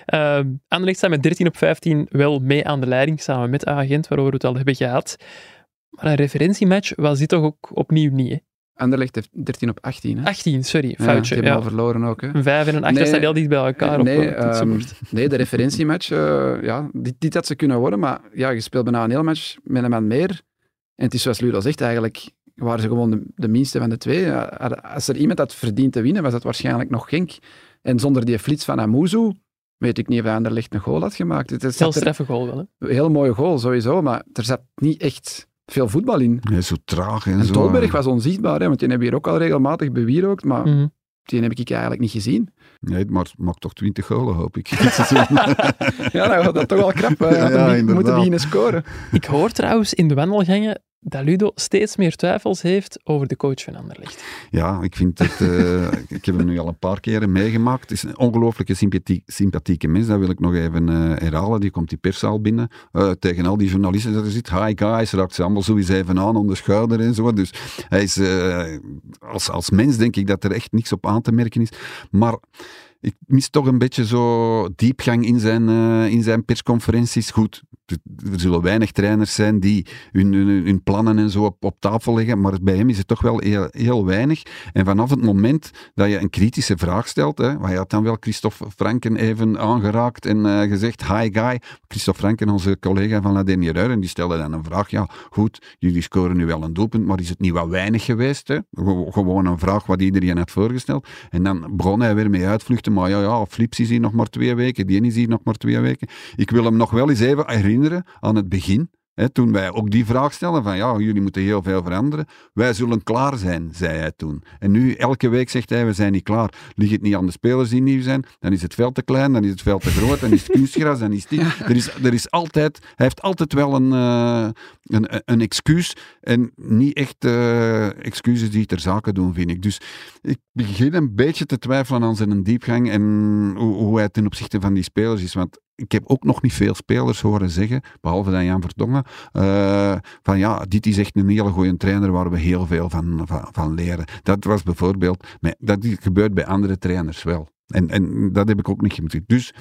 Ja. Uh, Anderlecht staat met 13 op 15 wel mee aan de leiding, samen met Agent, waarover we het al hebben gehad. Maar een referentiematch was dit toch ook opnieuw niet, hè? Anderlecht heeft 13 op 18. Hè? 18, sorry, Ja, foutje. die Ja, hebben al verloren ook. Hè? Een 5 en een 8, Nee, dat heel dicht bij elkaar nee, op het ehm, nee, de referentiematch, eh, ja, dit, dit had ze kunnen worden, maar ja, je speelt bijna een hele match met een man meer. En het is zoals Ludo zegt, eigenlijk waren ze gewoon de, de minste van de twee. Als er iemand had verdiend te winnen, was dat waarschijnlijk nog Genk. En zonder die flits van Amuzu, weet ik niet of Anderlecht een goal had gemaakt. Het is Heel straffe goal wel, hè? een heel mooie goal, sowieso, maar er zat niet echt veel voetbal in. Is zo traag en, En zo. Tolberg was onzichtbaar, hè, want die hebben hier ook al regelmatig bewierookt, maar Mhm. die heb ik eigenlijk niet gezien. Nee, maar maakt toch 20 golen, hoop ik. Ja, dan gaat dat toch wel krap. Ja, Had ja, moeten beginnen scoren. Ik hoor trouwens in de wandelgangen dat Ludo steeds meer twijfels heeft over de coach van Anderlecht. Ja, ik vind het... eh, ik heb hem nu al een paar keren meegemaakt. Het is een ongelooflijke sympathie, sympathieke mens. Dat wil ik nog even eh, herhalen. Die komt die perszaal binnen. eh, tegen al die journalisten dat er zit. Hi guys, raakt ze allemaal eens even aan om de schouder en zo. Dus hij is... als, als mens denk ik dat er echt niks op aan te merken is. Maar... Ik mis toch een beetje zo diepgang in zijn, eh, in zijn persconferenties. Goed, er zullen weinig trainers zijn die hun, hun, hun plannen en zo op, op tafel leggen, maar bij hem is het toch wel heel, heel weinig. En vanaf het moment dat je een kritische vraag stelt, hè, hij had dan wel Christophe Franken even aangeraakt en eh, gezegd, hi guy, Christophe Franken, onze collega van La Dernière en die stelde dan een vraag, ja goed, jullie scoren nu wel een doelpunt, maar is het niet wat weinig geweest? Hè? Ge- Gewoon een vraag wat iedereen had voorgesteld. En dan begon hij weer mee uitvluchten, maar ja, ja, Flips is hier nog maar twee weken, die is hier nog maar twee weken. Ik wil hem nog wel eens even herinneren aan het begin. Toen wij ook die vraag stelden van ja, jullie moeten heel veel veranderen. Wij zullen klaar zijn, zei hij toen. En nu, elke week zegt hij, we zijn niet klaar. Ligt het niet aan de spelers die nieuw zijn, dan is het veld te klein, dan is het veld te groot, dan is het kunstgras, dan is dit. Er is, er is altijd, hij heeft altijd wel een, uh, een, een excuus en niet echt uh, excuses die ter zake doen, vind ik. Dus ik begin een beetje te twijfelen aan zijn diepgang en hoe, hoe hij ten opzichte van die spelers is. Want ik heb ook nog niet veel spelers horen zeggen, behalve dan Jan Vertongen, uh, van ja, dit is echt een hele goede trainer waar we heel veel van, van, leren. Dat was bijvoorbeeld, dat gebeurt bij andere trainers wel. En, en dat heb ik ook niet gemerkt. Dus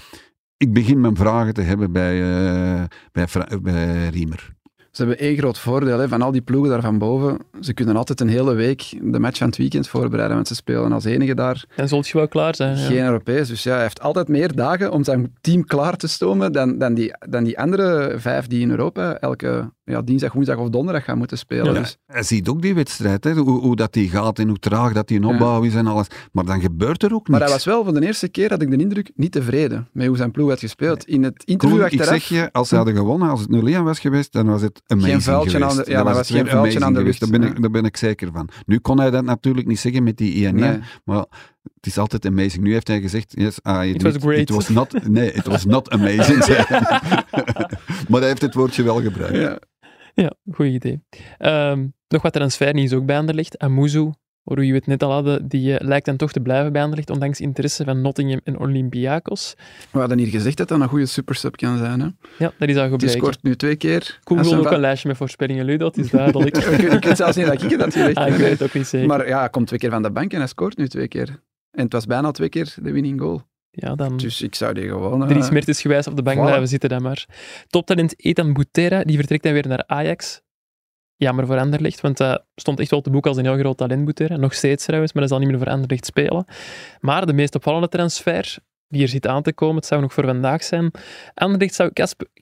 ik begin mijn vragen te hebben bij, uh, bij, bij Riemer. Ze hebben één groot voordeel hè, van al die ploegen daar van boven. Ze kunnen altijd een hele week de match van het weekend voorbereiden, want ze spelen als enige daar. En zult je wel klaar zijn. Geen ja. Europees. Dus ja, hij heeft altijd meer dagen om zijn team klaar te stomen dan, dan, die, dan die andere vijf die in Europa elke ja, dinsdag, woensdag of donderdag gaan moeten spelen. Ja, dus. Hij ziet ook die wedstrijd, hè, hoe, hoe dat die gaat en hoe traag dat die in opbouw is en alles. Maar dan gebeurt er ook niks. Maar hij was wel voor de eerste keer, had ik de indruk, niet tevreden met hoe zijn ploeg had gespeeld. In het interview Koen, achteraf... Ik zeg je, als ze hadden gewonnen, als het 0-1 was geweest, dan was het geen vuiltje geweest. Aan de, ja, dan was, was geen vuiltje aan de lucht. Daar ben, ik, daar ben ik zeker van. Nu kon hij dat natuurlijk niet zeggen met die INE, nee. maar het is altijd amazing. Nu heeft hij gezegd, yes, ah, it was great. It was not, nee, it was not amazing. maar hij heeft het woordje wel gebruikt. Ja. Ja, goed idee. Um, nog wat transfernieuws ook bij Anderlecht. Amuzu, waar we het net al hadden, die uh, lijkt dan toch te blijven bij Anderlecht, ondanks interesse van Nottingham en Olympiakos. We hadden hier gezegd dat dat een goede supersub kan zijn. Hè? Ja, dat is al gebleken. Die scoort nu twee keer. Koen wil ook een lijstje met voorspellingen, Lu, dat is duidelijk. ik weet zelfs niet dat ik dat gezegd ah, ik weet het ook niet zeker. Maar ja, hij komt twee keer van de bank en hij scoort nu twee keer. En het was bijna twee keer de winning goal. Ja, dan... Dus ik zou die gewoon... Uh... Dries Mertens gewijs op de bank voilà. blijven zitten dan maar. Toptalent Ethan Butera, die vertrekt dan weer naar Ajax. Jammer voor Anderlecht, want hij stond echt wel te boek als een heel groot talent, Butera. Nog steeds trouwens, maar hij zal niet meer voor Anderlecht spelen. Maar de meest opvallende transfer die er zit aan te komen, het zou nog voor vandaag zijn. Anderlecht zou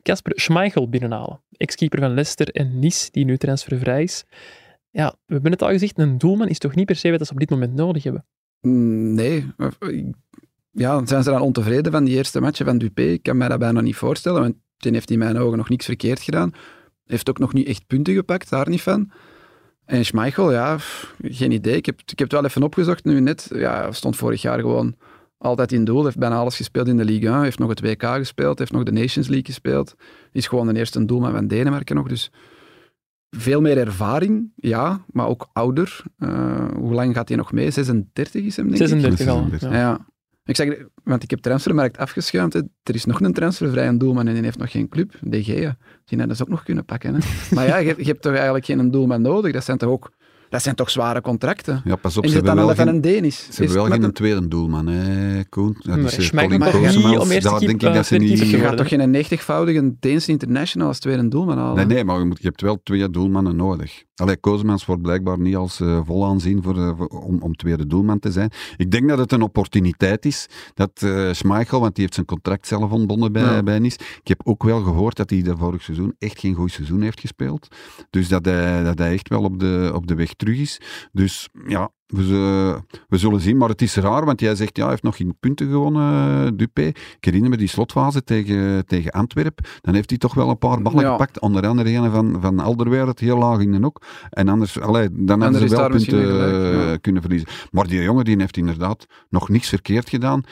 Casper Schmeichel binnenhalen. Ex-keeper van Leicester en Nice, die nu transfervrij is. Ja, we hebben het al gezegd, een doelman is toch niet per se wat ze op dit moment nodig hebben? Nee, ja, zijn ze dan ontevreden van die eerste matchen van Dupé? Ik kan mij dat bijna niet voorstellen, want die heeft in mijn ogen nog niks verkeerd gedaan. Heeft ook nog niet echt punten gepakt, daar niet van. En Schmeichel, ja, geen idee. Ik heb, ik heb het wel even opgezocht nu net. Ja, stond vorig jaar gewoon altijd in doel. Heeft bijna alles gespeeld in de Ligue 1. Heeft nog het WK gespeeld. Heeft nog de Nations League gespeeld. Is gewoon de eerste doelman van Denemarken nog. Dus veel meer ervaring, ja, maar ook ouder. Uh, hoe lang gaat hij nog mee? 36 is hem, denk 36 ik. al, ja. ja. Ik zeg, want ik heb transfermarkt afgeschuimd. Hè. Er is nog een transfervrije doelman en die heeft nog geen club. Gea. Die had dat ook nog kunnen pakken. Hè. maar ja, je, je, hebt toch eigenlijk geen doelman nodig. Dat zijn toch ook... Dat zijn toch zware contracten? Ja, pas op, en ze hebben wel van geen, een Denis. Ze hebben wel geen een... tweede doelman, hè, Koen. Dat maar is Schmeichel Colin toch Koosmans. niet om eerste Daar denk ik dat ze niet... Je gaat toch geen 90-voudige Deense international als tweede doelman halen? Nee, nee, maar je, moet, je hebt wel twee doelmannen nodig. Allee, Koosmans wordt blijkbaar niet als uh, vol aanzien voor, uh, voor, om, om tweede doelman te zijn. Ik denk dat het een opportuniteit is dat uh, Schmeichel, want die heeft zijn contract zelf ontbonden bij, Ja. bij Nice. Ik heb ook wel gehoord dat hij de vorig seizoen echt geen goed seizoen heeft gespeeld. Dus dat hij, dat hij echt wel op de, op de weg terug is. Dus ja, we, we zullen zien. Maar het is raar, want jij zegt, ja, hij heeft nog geen punten gewonnen, Dupé. Ik herinner me die slotfase tegen, tegen Antwerpen. Dan heeft hij toch wel een paar ballen Ja. gepakt. Onder andere een van, van Alderweireld, heel laag in de hoek. En anders, allee, dan is ze wel punten gelijk, eh, ja. kunnen verliezen. Maar die jongen die heeft inderdaad nog niks verkeerd gedaan.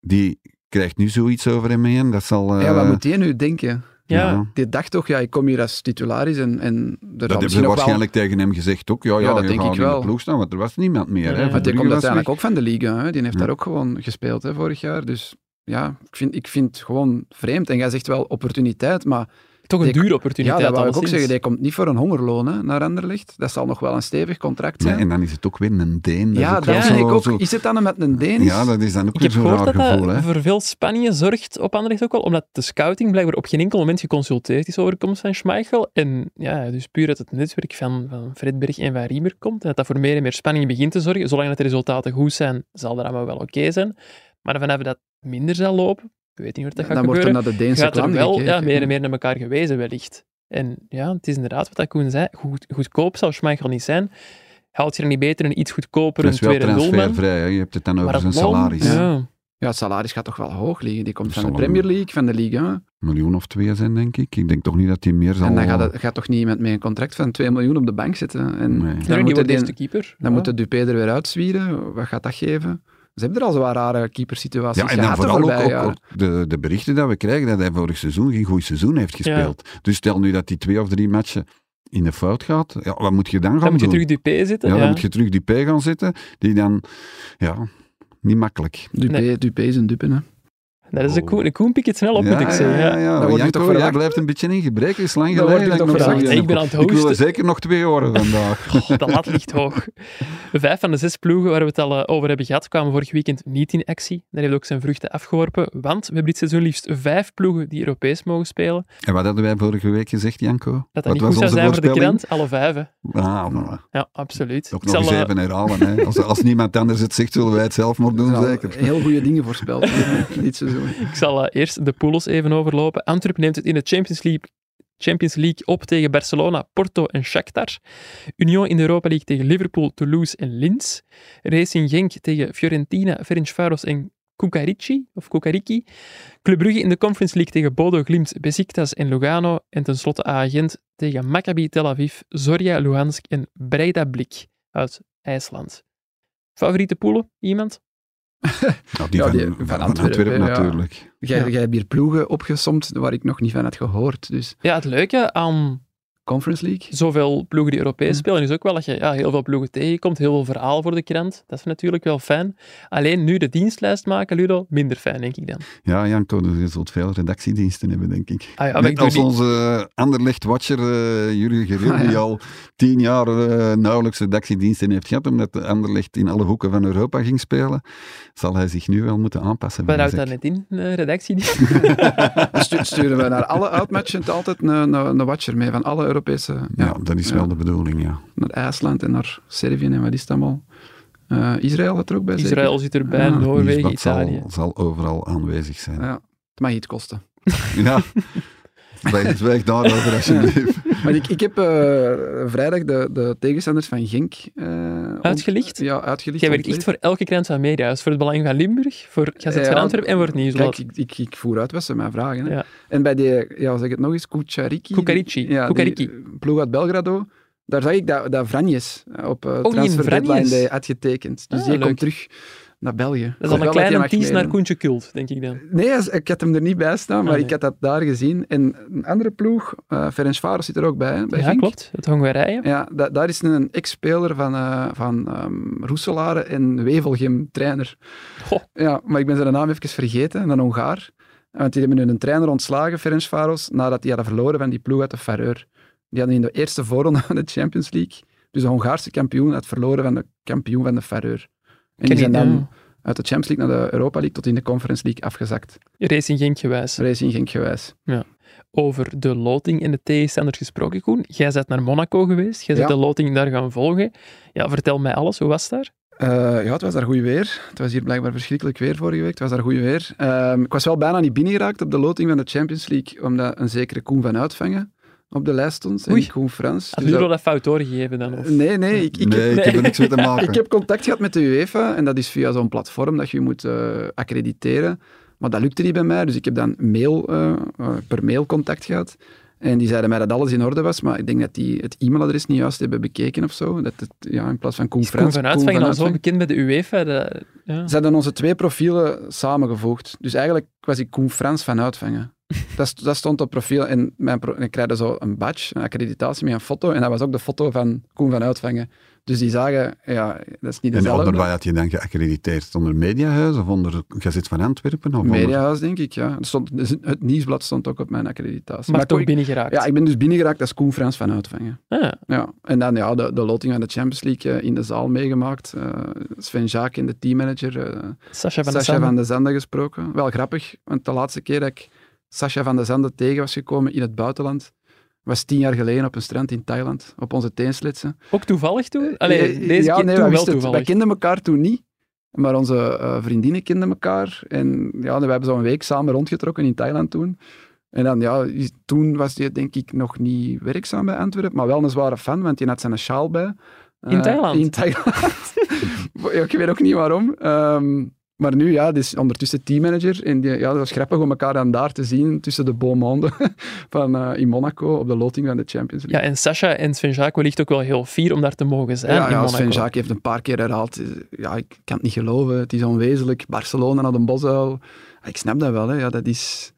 Die krijgt nu zoiets over hem heen. Dat zal... eh, Ja, wat moet die nu denken? Ja, Die dacht toch, ja, ik kom hier als titularis en, en er dat hebben ze wel... waarschijnlijk tegen hem gezegd ook. Ja, ja, Ja, dat denk ik wel. de ploeg staan, want er was niemand meer. Ja, hè. Want die komt uiteindelijk weg. ook van de Liga. Hè. Die heeft Ja. daar ook gewoon gespeeld hè, vorig jaar. Dus ja, ik vind, ik vind het gewoon vreemd. En jij zegt wel opportuniteit, maar toch een dure ja, opportuniteit. dat wou ik ook zeggen. Die komt niet voor een hongerloon hè, naar Anderlecht. Dat zal nog wel een stevig contract Nee, zijn. en dan is het ook weer een Deen. Dat ja, dat denk ik ook. zo- Is het dan met een Denis? Ja, dat is dan ook Ik weer heb zo'n raar dat gevoel. dat Hè. voor veel spanningen zorgt op Anderlecht ook wel, omdat de scouting blijkbaar op geen enkel moment geconsulteerd is over de komst van Schmeichel. En ja, dus puur uit het netwerk van, van Fredberg en van Riemer komt, en dat dat voor meer en meer spanning begint te zorgen. Zolang dat de resultaten goed zijn, zal dat allemaal wel oké zijn. Maar vanaf dat minder zal lopen, ik weet niet hoe dat gaat dan wordt er gebeuren, naar de Deense gaat er wel gekeken. ja, meer en meer naar elkaar gewezen wellicht. En ja, het is inderdaad wat dat Koen zei, goed, goedkoop zal Schmeichel niet zijn. Haalt je er niet beter een iets goedkoper Dat een is wel tweede doelman? transfervrij. Hè. Je hebt het dan over zijn salaris. Ja. Ja, het salaris gaat toch wel hoog liggen. Die komt van de Premier League, van de Ligue 1. Een miljoen of twee zijn, denk ik. Ik denk toch niet dat hij meer zal... En dan gaat, het, gaat toch niet iemand met een contract van 2 miljoen op de bank zitten. En Nee. dan, Ja, die moet eerste keeper. dan Ja. moet de Dupé er weer uitzwieren. Wat gaat dat geven? Ze hebben er al zo'n rare keepersituaties Ja, en dan vooral ook, de, de berichten dat we krijgen dat hij vorig seizoen geen goed seizoen heeft gespeeld. Dus stel nu dat hij twee of drie matchen in de fout gaat, ja, wat moet je dan gaan Dan moet je doen? terug Dupé zitten. ja, Ja, dan moet je terug die P gaan zitten, die dan, ja, niet makkelijk. Dupé, Nee. Dupé is een dupe, hè. Dat is een Oh. koen, een koen pikt het snel op, moet ik zeggen. Ja, Ja, ja, ja. Toch verwacht. blijft een beetje in gebrek. Het is lang geleden. dat toch nog verwacht. zo'n- Ik ben aan het Ik wil er hosten. zeker nog twee horen vandaag. Oh, de lat ligt hoog. Vijf van de zes ploegen waar we het al eh, over hebben gehad, kwamen vorig weekend niet in actie. Dat heeft ook zijn vruchten afgeworpen, want we hebben dit seizoen liefst vijf ploegen die Europees mogen spelen. En wat hadden wij vorige week gezegd, Janko? Dat dat Wat niet was goed zou onze zijn voor de krant, alle vijf. hè. Ah. Ja, absoluut. Toch Ik nog eens zal, eh, even herhalen. Hè. Als, als niemand anders het zegt, zullen wij het zelf maar doen, zeker. Heel goede dingen voorspeld dit seizoen. Ik zal eh, eerst de pools even overlopen. Antwerp neemt het in de Champions League, Champions League op tegen Barcelona, Porto en Shakhtar. Union in de Europa League tegen Liverpool, Toulouse en Linz. Racing Genk tegen Fiorentina, Ferencvaros en Kukarici, of Kukariki. Club Brugge in de Conference League tegen Bodo Glimt, Besiktas en Lugano. En tenslotte Agent tegen Maccabi Tel Aviv, Zorya Luhansk en Breda Blik uit IJsland. Favoriete poelen? Iemand? Nou, die Ja, van, die van, van van Antwerpen, Antwerpen, ja. natuurlijk. Jij, Ja. jij hebt hier ploegen opgesomd waar ik nog niet van had gehoord. Dus Ja, het leuke aan Conference League. zoveel ploegen die Europees Hm. spelen, is ook wel dat je ja, heel veel ploegen tegenkomt, heel veel verhaal voor de krant. Dat is natuurlijk wel fijn. Alleen nu de dienstlijst maken, Ludo, minder fijn, denk ik dan. Ja, Janko, dus je zult veel redactiediensten hebben, denk ik. Ah ja, Net ik als die- onze Anderlecht-watcher uh, Jurgen Geril, Ah, ja. die al tien jaar eh, nauwelijks redactiediensten heeft gehad, omdat de Anderlecht in alle hoeken van Europa ging spelen, zal hij zich nu wel moeten aanpassen. Wat houdt daar net in, eh, redactie? Stu- sturen we naar alle uitmatchen altijd een, een, een watcher mee van alle Europese... Ja, dat is wel de bedoeling, ja. Naar IJsland en naar Servië en wat is het allemaal. Eh, Israël had er ook bij zeker? Israël zit erbij, Ah, Noorwegen, Italië. Zal, zal overal aanwezig zijn. Ja, het mag iets kosten. Ja. Zwijg, daarover alsjeblieft. Maar ik, ik heb eh, vrijdag de, de tegenstanders van Genk... eh, ont- Uitgelicht? Ja, uitgelicht. Jij werkt echt voor elke krant van media. Dus voor het Belang van Limburg, voor Gazet van Ja, Antwerpen en voor het Nieuwsblad. Kijk, ik, ik, ik voer uit wat ze mij vragen. Hè. Ja. En bij die, ja, zeg het nog eens, Kuchariki. Ja, Kukariki. die ploeg uit Belgrado. Daar zag ik dat, dat Vranjes op uh, in transfer deadline had getekend. Dus Ah, die leuk. komt terug naar België. Dat is al een kleine tease naar. Koentje Kult, denk ik dan. Nee, ik had hem er niet bij staan, maar Ah, nee. ik had dat daar gezien. En een andere ploeg, uh, Ferencvaros zit er ook bij, hè, bij ja, klopt. Het Hongarije. Ja, da- daar is een ex-speler van, eh van ehm Roeselare en Wevelgem trainer. Goh. Ja, maar ik ben zijn naam even vergeten, een Hongaar. Want die hebben nu een trainer ontslagen, Ferencvaros, nadat die hadden verloren van die ploeg uit de Fareur. Die hadden in de eerste voorronde van de Champions League, dus de Hongaarse kampioen, had verloren van de kampioen van de Fareur. En die zijn dan uit de Champions League naar de Europa League tot in de Conference League afgezakt. Racing Genk gewijs. Racing Genk gewijs. Over de loting en de tegenstanders gesproken, Koen. Jij bent naar Monaco geweest. Jij bent Ja. de loting daar gaan volgen. Ja, vertel mij alles. Hoe was daar? Uh, ja, het was daar goed weer. Het was hier blijkbaar verschrikkelijk weer vorige week. Het was daar goed weer. Um, ik was wel bijna niet binnengeraakt op de loting van de Champions League, omdat een zekere Koen van Uitvangen op de lijst stond. Koen Frans. Had Dus dat- dat fout doorgegeven dan? Of? Nee, nee. Ik, ik, nee, heb, ik heb er niks mee te maken. ik heb contact gehad met de UEFA en dat is via zo'n platform dat je moet uh, accrediteren. Maar dat lukte niet bij mij, dus ik heb dan mail, uh, per mail contact gehad. En die zeiden mij dat alles in orde was, maar ik denk dat die het e-mailadres niet juist hebben bekeken of zo. Dat het, ja, in plaats van Koen Is Koen Frans... van Koen Uitvangen al zo bekend bij de UEFA? Ja. Ze hadden onze twee profielen samengevoegd. Dus eigenlijk was ik Koen Frans van Uitvangen. Dat, dat stond op profiel. En mijn pro- ik kreeg zo een badge, een accreditatie met een foto. En dat was ook de foto van Koen van Uitvangen. Dus die zagen, ja, dat is niet En dezelfde. onder wat had je dan geaccrediteerd? Onder Mediahuis of onder Gazet van Antwerpen? Of onder- Mediahuis, denk ik, ja. Er Stond, dus het nieuwsblad stond ook op mijn accreditatie. Maar, toch ik- binnen geraakt. Ja, ik ben dus binnengeraakt als Koen Frans van Uitvangen. Ah, Ja. En dan ja, de, de loting van de Champions League eh, in de zaal meegemaakt. Eh, Sven Jaak in de teammanager. eh Sascha van Sascha van de Zande gesproken. Wel grappig, want de laatste keer dat ik Sascha van de Zande tegen was gekomen in het buitenland, was tien jaar geleden op een strand in Thailand, op onze teenslitsen. Ook toevallig toen? Allee, Eh, deze ja, keer nee, toen wel het. toevallig. Wij kenden elkaar toen niet, maar onze eh, vriendinnen kenden elkaar. En ja, we hebben zo'n week samen rondgetrokken in Thailand toen. En dan, ja, toen was hij denk ik nog niet werkzaam bij Antwerpen, maar wel een zware fan, want hij had zijn sjaal bij. In Eh, Thailand? In Thailand. Ik weet ook niet waarom. Ehm, Maar nu, ja, die is ondertussen teammanager. En die, ja, dat was grappig om elkaar dan daar te zien tussen de beaumonde van eh, in Monaco op de loting van de Champions League. Ja, en Sasha en Sven Jaak wellicht ook wel heel fier om daar te mogen zijn Ja, in ja, Monaco. Sven Jaak heeft een paar keer herhaald. eh, Ja, ik kan het niet geloven. Het is onwezenlijk. Barcelona naar de Bosuil. Ja, Ik snap dat wel. Hè. Ja, dat is,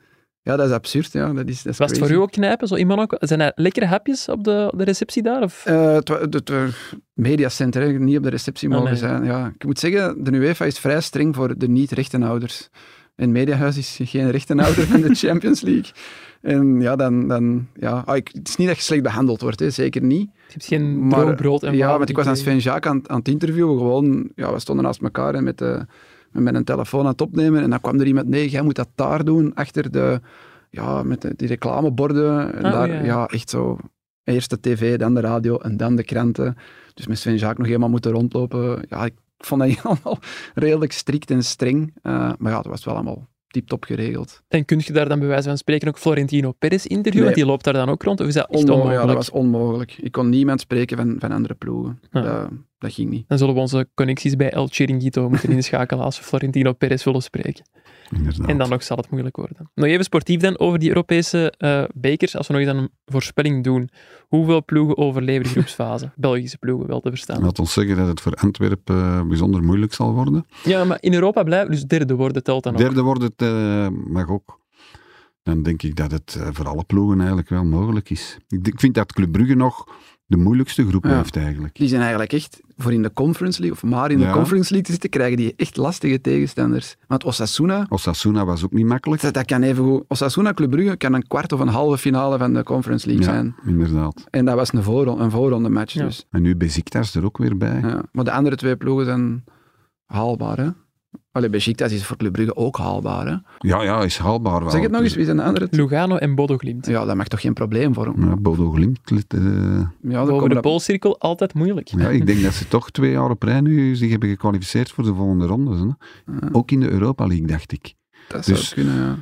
ja, dat is absurd. Ja. Dat is, dat is Was het voor u ook knijpen, zo in Monaco? Zijn er lekkere hapjes op de, de receptie daar? Of? Eh, het wa- mediacenter, niet op de receptie Ah, mogen nee. zijn. Ja, ik moet zeggen, de UEFA is vrij streng voor de niet-rechtenhouders. En Mediahuis is geen rechtenhouder van de Champions League. En ja, dan... dan ja, ah, ik, het is niet dat je slecht behandeld wordt, hè, zeker niet. Je hebt geen Maar, brood en Ja, want ik was aan. Sven Jaak aan, aan het interviewen. Gewoon, ja, we stonden naast elkaar en met, de, met een telefoon aan het opnemen. En dan kwam er iemand, nee, jij moet dat daar doen, achter de... Ja, met de, die reclameborden. En Ah, daar, ja. ja. echt zo... Eerst de tv, dan de radio en dan de kranten. Dus met Sven Jaak nog helemaal moeten rondlopen. Ja, ik vond dat allemaal redelijk strikt en streng. Eh, maar ja, dat was wel allemaal tip-top geregeld. En kun je daar dan bij wijze van spreken ook Florentino Perez interviewen? Want die loopt daar dan ook rond? Of is dat Onmogelijk, onmogelijk? ja, dat was onmogelijk. Ik kon niemand spreken van, van andere ploegen. Ja. Dat, dat ging niet. Dan zullen we onze connecties bij El Chiringuito moeten inschakelen als we Florentino Perez willen spreken. Inderdaad. En dan nog zal het moeilijk worden. Nog even sportief dan over die Europese eh, bekers. Als we nog eens aan een voorspelling doen. Hoeveel ploegen overleven de groepsfase? Belgische ploegen wel te verstaan. Laat ons zeggen dat het voor Antwerpen eh, bijzonder moeilijk zal worden. Ja, maar in Europa blijven, dus derde worden telt dan ook. Derde wordt het, eh, mag ook. Dan denk ik dat het voor alle ploegen eigenlijk wel mogelijk is. Ik vind dat Club Brugge nog de moeilijkste groep Ja. heeft eigenlijk. Die zijn eigenlijk echt voor in de Conference League, of maar in de Ja. Conference League te zitten, krijgen die echt lastige tegenstanders. Want Osasuna, Osasuna was ook niet makkelijk. dat, dat kan even goed. Osasuna Club Brugge kan een kwart of een halve finale van de Conference League Ja, zijn. inderdaad. En dat was een, voorronde, een voorronde match. Ja. Dus. En nu Besiktas er ook weer bij. Ja. Maar de andere twee ploegen zijn haalbaar. Hè? Allee, Besiktas is voor Club Brugge ook haalbaar. Hè? Ja, ja, is haalbaar wel. Zeg het nog eens, Dus- wie zijn de andere? Lugano en Bodo Glimt. Ja, dat mag toch geen probleem vormen. Ja, Bodo Glimt. eh, Ja, Boven de dat- poolcirkel altijd moeilijk. ja, ik denk dat ze toch twee jaar op rij nu zich hebben gekwalificeerd voor de volgende rondes. Hè. Ja, Ook in de Europa League, dacht ik. dat zou dus- kunnen, ja.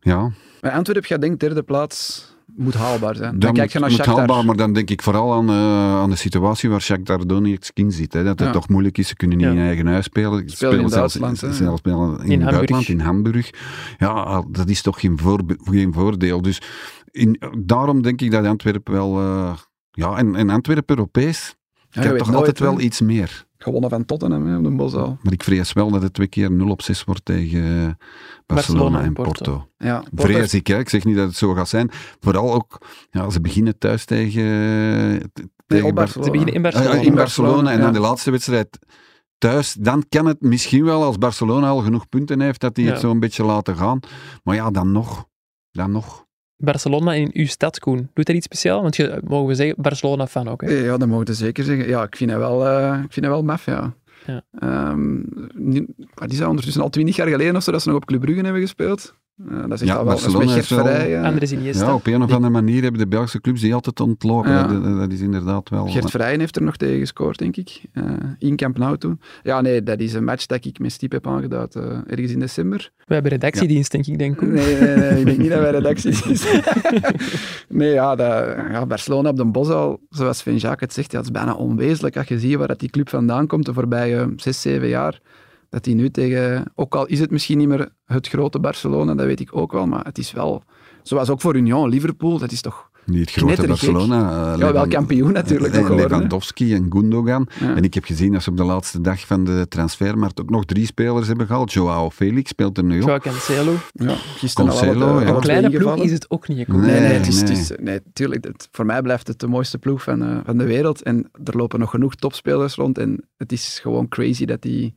Ja, Maar Antwerpen, jij denkt derde plaats moet haalbaar zijn. Dan, dat kijk moet, je naar moet haalbaar, maar dan denk ik vooral aan, eh, aan de situatie waar Shakhtar Donetsk in zit. Hè. Dat het Ja. toch moeilijk is, ze kunnen niet Ja. in eigen huis spelen. Ze Spelen in zelfs, Duitsland, hè. zelfs spelen in, In het buitenland, Hamburg. in Hamburg. Ja, dat is toch geen, voorbe- geen voordeel. Dus in, daarom denk ik dat Antwerpen wel... eh, ja, en, en Antwerpen Europees, Ja, ik je heb toch nooit, altijd wel iets meer. Gewonnen van Tottenham hè, op de Bosuil. Maar ik vrees wel dat het twee keer 0 op 6 wordt tegen eh, Barcelona, Barcelona en Porto. Porto. Ja, Porto Vrees ik, hè. ik zeg niet dat het zo gaat zijn. Vooral ook, ja, ze beginnen thuis tegen, tegen Nee, Barcelona. Ze beginnen in Ah, ja, Barcelona. in Barcelona en dan de laatste wedstrijd thuis. Dan kan het misschien wel, als Barcelona al genoeg punten heeft, dat die Ja. het zo een beetje laten gaan. Maar ja, dan nog. Dan nog. Barcelona in uw stad, Koen. Doet dat iets speciaal? Want je, mogen we zeggen, Barcelona-fan ook. Hè? Ja, dat mogen we zeker zeggen. Ja, ik vind het wel, eh, ik vind het wel maf, ja. Ja. Ehm, die zijn ondertussen al twintig jaar geleden of zo, dat ze nog op Club Brugge hebben gespeeld. Eh, dat is echt Ja, al wel, dat is Barcelona heeft wel- eh, Andres Iniesta. Ja, op een of andere manier hebben de Belgische clubs die altijd ontlopen. Ja. Dat, dat is inderdaad wel... Gert Verrijen heeft er nog tegen gescoord, denk ik. eh, in Camp Nou toen. Ja, nee, dat is een match dat ik met Stiep heb aangeduid eh, ergens in december. We hebben redactiedienst, denk ik, denk Koen. Nee, nee, nee, ik denk niet dat wij redactie is. nee, ja, dat, ja, Barcelona op de Bosuil, zoals Sven Jacques het zegt, ja, het is bijna onwezenlijk als je ziet waar dat die club vandaan komt de voorbije zes, zeven jaar. Dat die nu tegen, ook al is het misschien niet meer het grote Barcelona, dat weet ik ook wel, maar het is wel, zoals ook voor Union, Liverpool, dat is toch Niet het grote. Barcelona. eh, ja, wel kampioen natuurlijk hè. Lewandowski en Gundogan. Ja. En ik heb gezien dat ze op de laatste dag van de transfermarkt ook nog drie spelers hebben gehaald. Joao Felix speelt er nu op. Joao Cancelo. Ja, gisteren al Cancelo, ja. alle Een kleine ploeg is het ook niet. Nee, nee, Nee, het is, nee. Het is, nee tuurlijk, het- voor mij blijft het de mooiste ploeg van, eh, van de wereld. En er lopen nog genoeg topspelers rond. En het is gewoon crazy dat die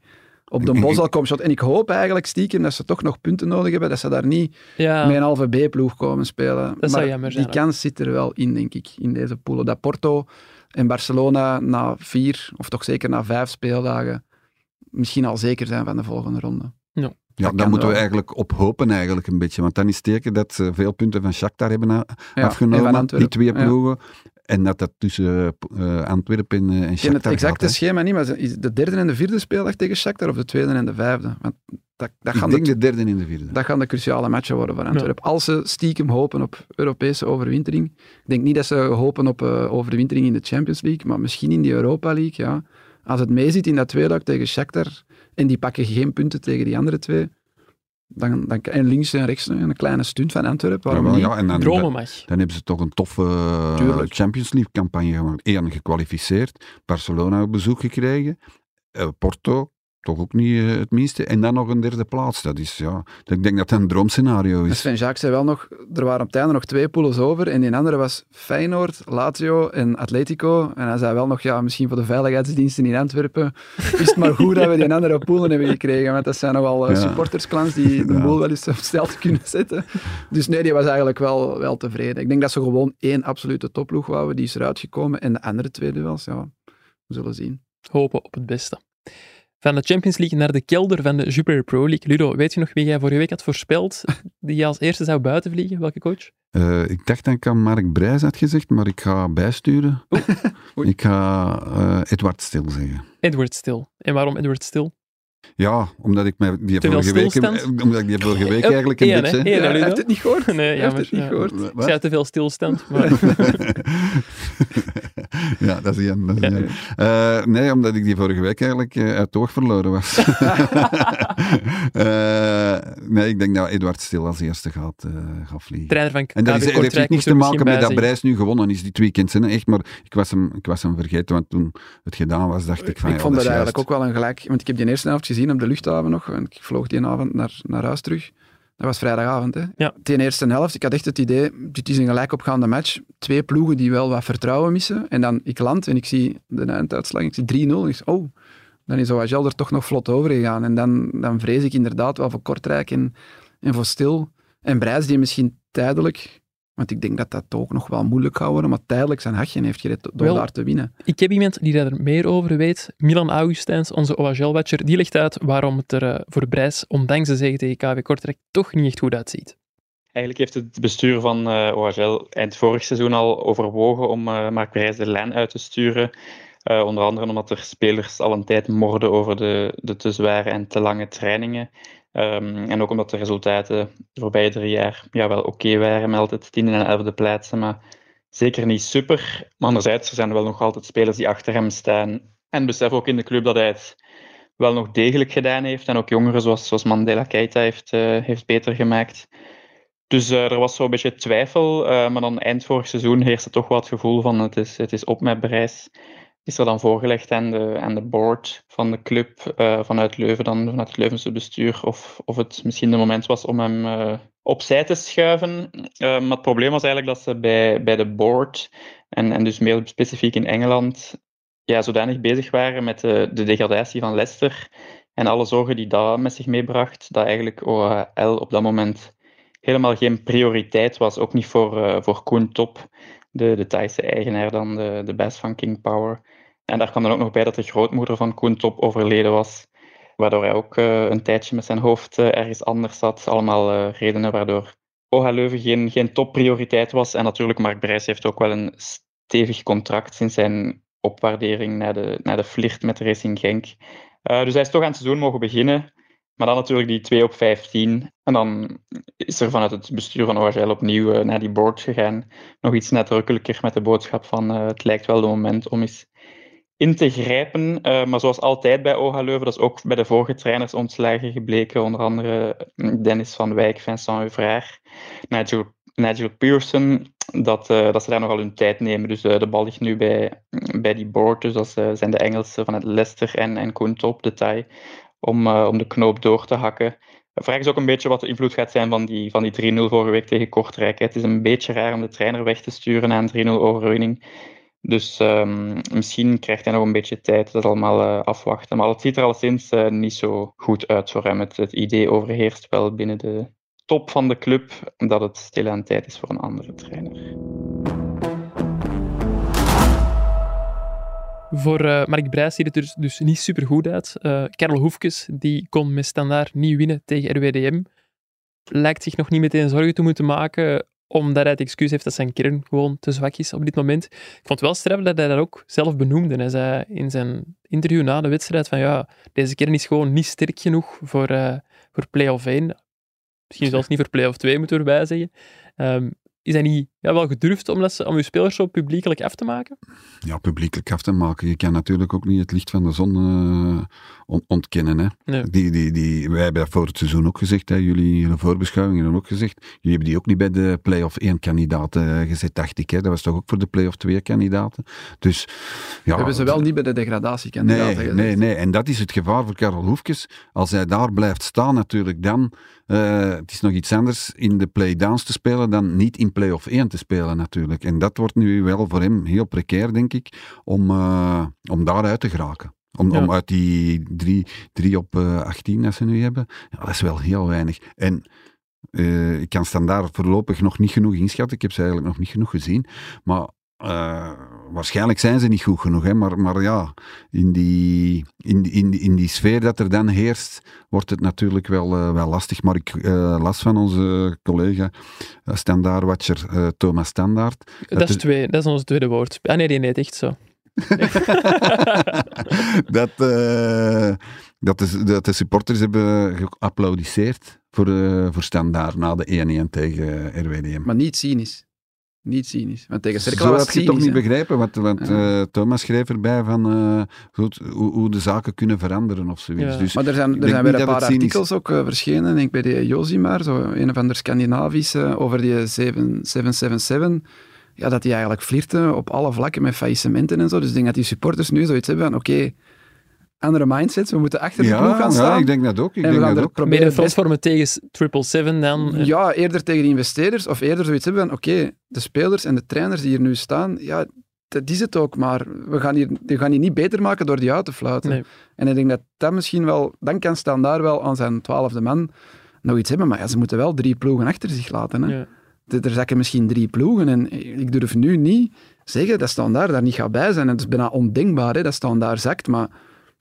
op de bos al komt. shot. En ik hoop eigenlijk stiekem dat ze toch nog punten nodig hebben. Dat ze daar niet Ja, met een halve B-ploeg komen spelen. Dat zou maar jammer zijn, die kans zit er wel in, denk ik, in deze poelen. Dat Porto en Barcelona na vier, of toch zeker na vijf speeldagen, misschien al zeker zijn van de volgende ronde. Ja, Dat daar moeten we eigenlijk op hopen eigenlijk een beetje. Want dan is het teken dat ze veel punten van Shakhtar hebben Ja, afgenomen, die twee Ja. En dat dat tussen eh, Antwerpen en, eh, en Ik ken Shakhtar het exacte gaat, schema niet, maar is de derde en de vierde speeldag tegen Shakhtar of de tweede en de vijfde? Want dat, dat, Ik gaan denk de, de derde en de vierde. dat gaan de cruciale matchen worden voor Antwerpen. Als ze stiekem hopen op Europese overwintering. Ik denk niet dat ze hopen op eh, overwintering in de Champions League, maar misschien in de Europa League, ja. Als het meezit in dat tweeluik tegen Shakhtar en die pakken geen punten tegen die andere twee, dan, dan, en links en rechts een kleine stunt van Antwerpen. Ja, waarom ja, en dan, Dromen mag. dan hebben ze toch een toffe eh, Tuurlijk. Champions League campagne gemaakt. Eén gekwalificeerd, Barcelona op bezoek gekregen, eh, Porto, toch ook niet eh, het minste, en dan nog een derde plaats. Dat is, ja, ik denk dat dat een droomscenario is. Sven Jacques zei wel nog, er waren op het einde nog twee pools over en die andere was Feyenoord, Lazio en Atletico. En hij zei wel nog, ja, misschien voor de veiligheidsdiensten in Antwerpen is het maar goed dat we die andere poolen hebben gekregen, want dat zijn nogal uh, Ja. supportersklans die de Ja. boel wel eens op stel te kunnen zetten. Dus nee, die was eigenlijk wel, wel tevreden. Ik denk dat ze gewoon één absolute topploeg wouden, die is eruit gekomen. En de andere twee duels, ja, we zullen zien. Hopen op het beste. Van de Champions League naar de kelder van de Jupiler Pro League. Ludo, weet je nog wie jij vorige week had voorspeld die je als eerste zou buitenvliegen? Welke coach? Eh, ik dacht dat ik aan Mark Brijs had gezegd, maar ik ga bijsturen. Oei. ik ga eh, Edward Stil zeggen. Edward Stil. En waarom Edward Stil? Ja, omdat ik mij die vorige week, omdat ik die vorige week eigenlijk een beetje... Eén, Ja, Ludo? heeft het niet gehoord. Nee, Hij heeft jammer. het niet ja. gehoord. Wat? Ik zei te veel stilstand. Maar... ja, dat is Jan. Dat is Ja. Jan. Eh, nee, omdat ik die vorige week eigenlijk eh, uit het oog verloren was. Eh, nee, ik denk dat Edward Stil als eerste gaat, eh, gaat vliegen. trainer van En dat, is, dat heeft Kortrijk niks te maken met dat Brijs nu gewonnen is dit weekend. Hè. Echt, maar ik was, hem, ik was hem vergeten, want toen het gedaan was, dacht ik van ik ja, vond dat eigenlijk juist. ook wel een gelijk. Want ik heb die eerste helft gezien op de luchthaven nog. En ik vloog die avond naar, naar huis terug. Dat was vrijdagavond. Hè. Ja. Die eerste helft, ik had echt het idee, dit is een gelijkopgaande match. Twee ploegen die wel wat vertrouwen missen. En dan ik land en ik zie de einduitslag. Ik zie 3-0. Ik zeg, oh, dan is OHL er toch nog vlot over gegaan. En dan, dan vrees ik inderdaad wel voor Kortrijk en, en voor Stil. En Brijs die misschien tijdelijk... Want ik denk dat dat ook nog wel moeilijk gaat worden. Maar tijdelijk zijn hachje heeft gered door Wel, daar te winnen. Ik heb iemand die daar meer over weet. Milan Augustijns, onze OHL-watcher, die legt uit waarom het er eh, voor Brijs, ondanks de zege tegen KV Kortrijk, toch niet echt goed uitziet. Eigenlijk heeft het bestuur van eh OHL eind vorig seizoen al overwogen om eh Mark Brijs de lijn uit te sturen. Eh, onder andere omdat er spelers al een tijd morden over de, de te zware en te lange trainingen. Ehm, en ook omdat de resultaten de voorbije drie jaar ja, wel oké waren met altijd tiende en elfde plaatsen, maar zeker niet super. Maar anderzijds, er zijn wel nog altijd spelers die achter hem staan. En besef ook in de club dat hij het wel nog degelijk gedaan heeft. En ook jongeren zoals, zoals Mandela Keita heeft, eh, heeft beter gemaakt. Dus eh, er was zo'n beetje twijfel, eh, maar dan eind vorig seizoen heerste toch wel het gevoel van het is, het is op met Brijs. Is er dan voorgelegd aan de, aan de board van de club eh, vanuit Leuven, dan vanuit het Leuvense bestuur, of, of het misschien de moment was om hem eh, opzij te schuiven. Eh, maar het probleem was eigenlijk dat ze bij, bij de board, en, en dus meer specifiek in Engeland, ja, zodanig bezig waren met de, de degradatie van Leicester en alle zorgen die dat met zich meebracht, dat eigenlijk OHL op dat moment helemaal geen prioriteit was. Ook niet voor, voor Koen Top, de, de Thaise eigenaar dan, de, de baas van King Power. En daar kwam dan ook nog bij dat de grootmoeder van Koen Top overleden was. Waardoor hij ook eh, een tijdje met zijn hoofd eh, ergens anders zat. Allemaal eh, redenen waardoor OH Leuven geen, geen topprioriteit was. En natuurlijk, Mark Brijs heeft ook wel een stevig contract sinds zijn opwaardering naar de, naar de flirt met Racing Genk. Dus hij is toch aan het seizoen mogen beginnen. Maar dan natuurlijk die 2 op 15. En dan is er vanuit het bestuur van OHL opnieuw uh, naar die board gegaan. Nog iets nadrukkelijker met de boodschap van uh, het lijkt wel de moment om eens in te grijpen. Uh, maar zoals altijd bij OH Leuven, dat is ook bij de vorige trainers ontslagen gebleken. Onder andere Dennis van Wijk, Vincent Euvraar, Nigel, Nigel Pearson. Dat, dat ze daar nogal hun tijd nemen. Dus de bal ligt nu bij, bij die board. Dus dat zijn de Engelsen van het Leicester en, en Koen Top, de Thai om, uh, om de knoop door te hakken. Vraag is ook een beetje wat de invloed gaat zijn van die, van die 3-0 vorige week tegen Kortrijk. Het is een beetje raar om de trainer weg te sturen na een 3-0 overwinning. Dus um, misschien krijgt hij nog een beetje tijd dat allemaal uh, afwachten. Maar het ziet er alleszins uh, niet zo goed uit voor hem. Het, het idee overheerst wel binnen de top van de club dat het stilaan tijd is voor een andere trainer. Voor uh, Mark Brijs ziet het er dus, dus niet super goed uit. Uh, Karel Hoefkes die kon met standaard niet winnen tegen RWDM. Lijkt zich nog niet meteen zorgen te moeten maken, omdat hij het excuus heeft dat zijn kern gewoon te zwak is op dit moment. Ik vond het wel straf dat hij dat ook zelf benoemde. Hij zei in zijn interview na de wedstrijd van ja, deze kern is gewoon niet sterk genoeg voor, uh, voor play-off 1. Misschien zelfs niet voor play-off 2, moeten we erbij zeggen. Um, is dat niet ja, wel gedurfd om, dat, om je spelers zo publiekelijk af te maken? Ja, publiekelijk af te maken. Je kan natuurlijk ook niet het licht van de zon uh, on ontkennen. Hè. Nee. Die, die, die, wij hebben dat voor het seizoen ook gezegd, hè. jullie in de voorbeschouwing hebben ook gezegd. Jullie hebben die ook niet bij de play-off 1 kandidaten gezet, dacht ik. Hè. Dat was toch ook voor de play-off 2 kandidaten. Dus, ja, hebben ze wel niet bij de degradatiekandidaten nee, gezet. nee, nee, en dat is het gevaar voor Karel Hoefkes. Als hij daar blijft staan natuurlijk, dan... Uh, het is nog iets anders in de play-downs te spelen dan niet in play-off 1 te spelen natuurlijk. En dat wordt nu wel voor hem heel precair, denk ik, om, uh, om daaruit te geraken. Om, Ja. om uit die 3 drie op uh, 18 dat ze nu hebben, ja, dat is wel heel weinig. En uh, ik kan standaard voorlopig nog niet genoeg inschatten. Ik heb ze eigenlijk nog niet genoeg gezien. Maar uh, waarschijnlijk zijn ze niet goed genoeg. Hè? Maar, maar ja, in die, in, in, in die sfeer dat er dan heerst, wordt het natuurlijk wel, uh, wel lastig. Maar ik uh, las van onze collega uh, standaardwatcher Thomas Standaard. Dat, dat, is twee, dat is ons tweede woord. Ah nee, die heet echt zo. dat, uh, dat, de, dat de supporters hebben geapplaudisseerd voor, uh, voor Standaard na de 1-1 tegen RWDM. Maar niet cynisch. Niet cynisch. Want tegen Cerkel Zo was cynisch, toch niet hè? begrepen, want, want ja. uh, Thomas schreef erbij van uh, goed, hoe, hoe, de zaken kunnen veranderen of zoiets. Ja. Dus maar er zijn, er zijn weer een paar artikels ook uh, verschenen, denk ik, bij de Josimar, zo een of ander Scandinavische, over die 7, 777 ja, dat die eigenlijk flirten op alle vlakken met faillissementen en zo. Dus ik denk dat die supporters nu zoiets hebben van, oké, okay, andere mindsets, we moeten achter de ja, ploeg gaan staan. Ja, ik denk dat ook. Ik en denk we gaan dat er ook. proberen front vormen tegen 777 dan... Ja, eerder tegen de investeerders, of eerder zoiets hebben van, oké, okay, de spelers en de trainers die hier nu staan, ja, dat is het ook, maar we gaan hier, we gaan die niet beter maken door die uit te fluiten. Nee. En ik denk dat dat misschien wel, dan kan staan daar wel aan zijn twaalfde man nog iets hebben, maar ja, ze moeten wel drie ploegen achter zich laten. Hè. Ja er zakken misschien drie ploegen en ik durf nu niet zeggen dat Standaard daar niet gaat bij zijn. En het is bijna ondenkbaar hè, dat Standaard zakt, maar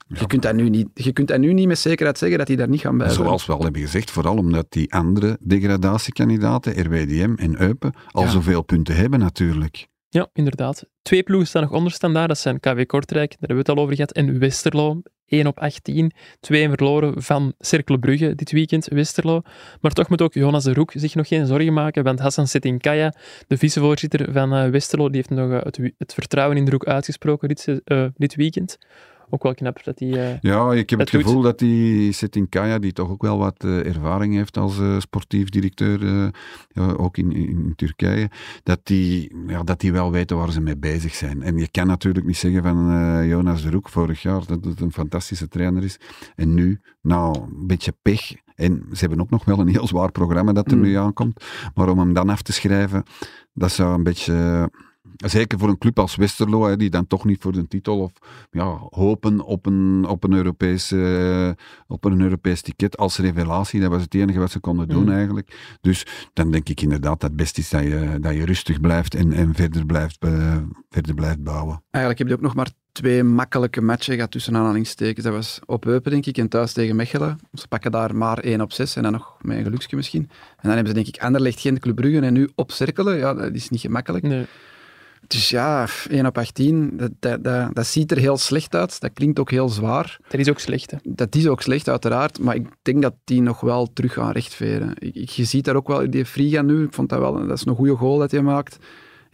ja, je, kunt dat nu niet, je kunt dat nu niet met zekerheid zeggen dat die daar niet gaan bij zijn. Zoals we al hebben gezegd, vooral omdat die andere degradatiekandidaten, RWDM en Eupen, al ja. zoveel punten hebben natuurlijk. Ja, inderdaad. Twee ploegen staan nog onder standaard. Dat zijn KW Kortrijk, daar hebben we het al over gehad, en Westerlo. 1 op 18. 2 verloren van Cercle Brugge dit weekend, Westerlo. Maar toch moet ook Jonas de Roek zich nog geen zorgen maken, want Hassan Setinkaya, de vicevoorzitter van uh, Westerlo, die heeft nog uh, het, het, vertrouwen in de Roek uitgesproken dit, uh, dit weekend. Ook wel knap dat hij. Uh, ja, ik heb het gevoel dat die Setinkaya, die toch ook wel wat uh, ervaring heeft als uh, sportief directeur, ook in, in, in, Turkije, dat die, ja, dat die wel weten waar ze mee bezig zijn. En je kan natuurlijk niet zeggen van Jonas de Roek vorig jaar dat het een fantastische trainer is. En nu, nou, een beetje pech. En ze hebben ook nog wel een heel zwaar programma dat er mm. nu aankomt. Maar om hem dan af te schrijven, dat zou een beetje zeker voor een club als Westerlo, hè, die dan toch niet voor de titel of ja, hopen op een, op, een Europees, uh, op een Europees ticket als revelatie. Dat was het enige wat ze konden doen mm. eigenlijk. Dus dan denk ik inderdaad dat het best is dat je, dat je rustig blijft en, en verder, blijft, uh, verder blijft bouwen. Eigenlijk heb je ook nog maar twee makkelijke matchen gehad tussen aanhalingstekens. Dat was op Eupen, denk ik, en thuis tegen Mechelen. Ze pakken daar maar 1 op 6 en dan nog met een geluksje misschien. En dan hebben ze denk ik Anderlecht, Gent, Club Brugge en nu op Cerkelen. Ja, dat is niet gemakkelijk. Nee. Dus ja, 1 op 18, dat, dat, dat, dat, ziet er heel slecht uit. Dat klinkt ook heel zwaar. Dat is ook slecht, hè? Dat is ook slecht, uiteraard. Maar ik denk dat die nog wel terug gaan rechtveren. Ik, je ziet daar ook wel, die Friga nu, ik vond dat wel, dat is een goede goal dat hij maakt.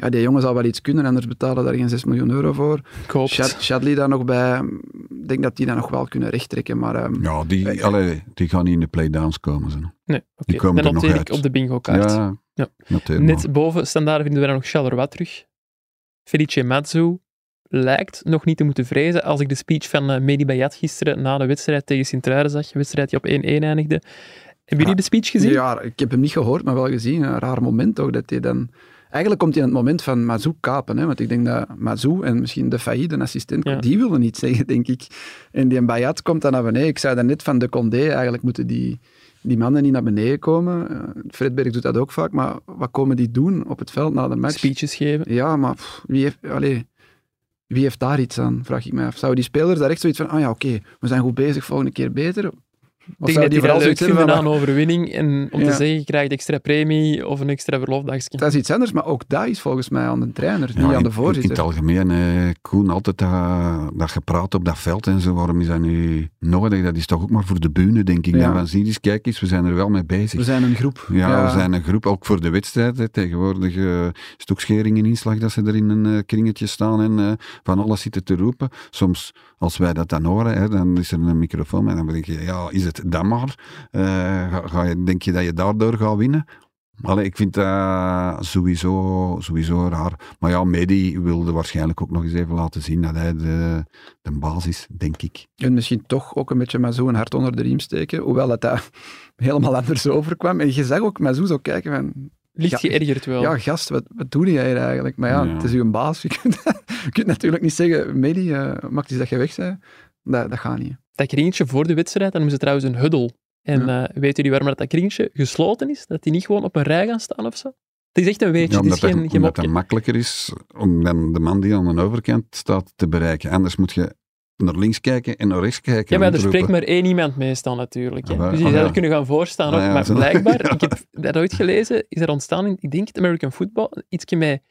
Ja, die jongen zal wel iets kunnen, anders betalen daar geen 6 miljoen euro voor. Ik hoop Shad, Shadley daar nog bij, ik denk dat die dat nog wel kunnen rechttrekken. Maar, um, ja, die, uh, allee, die gaan niet in de playdowns komen. Zo. Nee, oké. Die komen Dan er nog uit. op de bingo-kaart. Ja, ja. Net boven standaard vinden we dan nog Charleroi terug. Felice Mazzu lijkt nog niet te moeten vrezen. Als ik de speech van uh, Medi Bayat gisteren na de wedstrijd tegen Sint-Truiden zag, een wedstrijd die op 1-1 eindigde. Hebben jullie de speech gezien? Ja, ik heb hem niet gehoord, maar wel gezien. Een raar moment ook, dat hij dan... Eigenlijk komt hij in het moment van Mazou kapen, hè? want ik denk dat Mazou en misschien de Failly, de assistent, Ja. die willen niet zeggen, denk ik. En die Bayat komt dan naar beneden. Ik zei dan net van de Condé, eigenlijk moeten die, die mannen niet naar beneden komen. Uh, Fredberg doet dat ook vaak, maar wat komen die doen op het veld na de match? Speeches geven. Ja, maar pff, wie, heeft, allee, wie heeft daar iets aan, vraag ik me af. Zouden die spelers daar echt zoiets van, ah ja, oké, we zijn goed bezig, volgende keer beter? Of denk zou dat die vooral zoiets hebben van, aan overwinning en om Ja. te zeggen, je krijgt extra premie of een extra verlofdagje. Dat is iets anders, maar ook dat is volgens mij aan de trainer, Ja, niet aan in- de In, voorzitter. het algemeen, eh, Koen, altijd dat, dat gepraat op dat veld en zo. Waarom is dat nu nodig? Dat is toch ook maar voor de bühne, denk ik. Ja. Dan eens, kijk eens, we zijn er wel mee bezig. We zijn een groep. Ja, we zijn een groep, ook voor de wedstrijd. Hè. Tegenwoordig schering en inslag dat ze er in een eh, kringetje staan en eh, van alles zitten te roepen. Soms, als wij dat dan horen, hè, dan is er een microfoon en dan denk je, ja, is het dan maar? Eh, ga, ga je, denk je dat je daardoor gaat winnen? Allee, ik vind dat sowieso, sowieso raar. Maar ja, Medi wilde waarschijnlijk ook nog eens even laten zien dat hij de, de baas is, denk ik. En misschien toch ook een beetje met zo'n hart onder de riem steken, hoewel dat, dat helemaal anders overkwam. En je zag ook met zo kijken van, Licht Ja, geërgerd wel. ja gast, wat, wat doe jij hier eigenlijk? Maar ja, Ja. het is uw baas. Je kunt, je kunt natuurlijk niet zeggen, Medi, eh maakt iets dat je weg bent. Dat, dat gaat niet. Dat kringetje voor de wedstrijd, dan noemen ze trouwens een huddle. En Ja. eh weten jullie waarom dat, dat kringetje gesloten is? Dat die niet gewoon op een rij gaan staan of zo? Het is echt een weetje, Ja, het is geen, het, geen omdat het mopje. makkelijker is om dan de man die aan de overkant staat te bereiken. Anders moet je naar links kijken en naar rechts kijken. Ja, maar er spreekt maar één iemand meestal natuurlijk. Hè. Ah, dus je ah, zou er kunnen gaan voorstaan ook. Ah, maar blijkbaar, ik heb dat ooit gelezen, is er ontstaan in, ik denk het American Football, iets met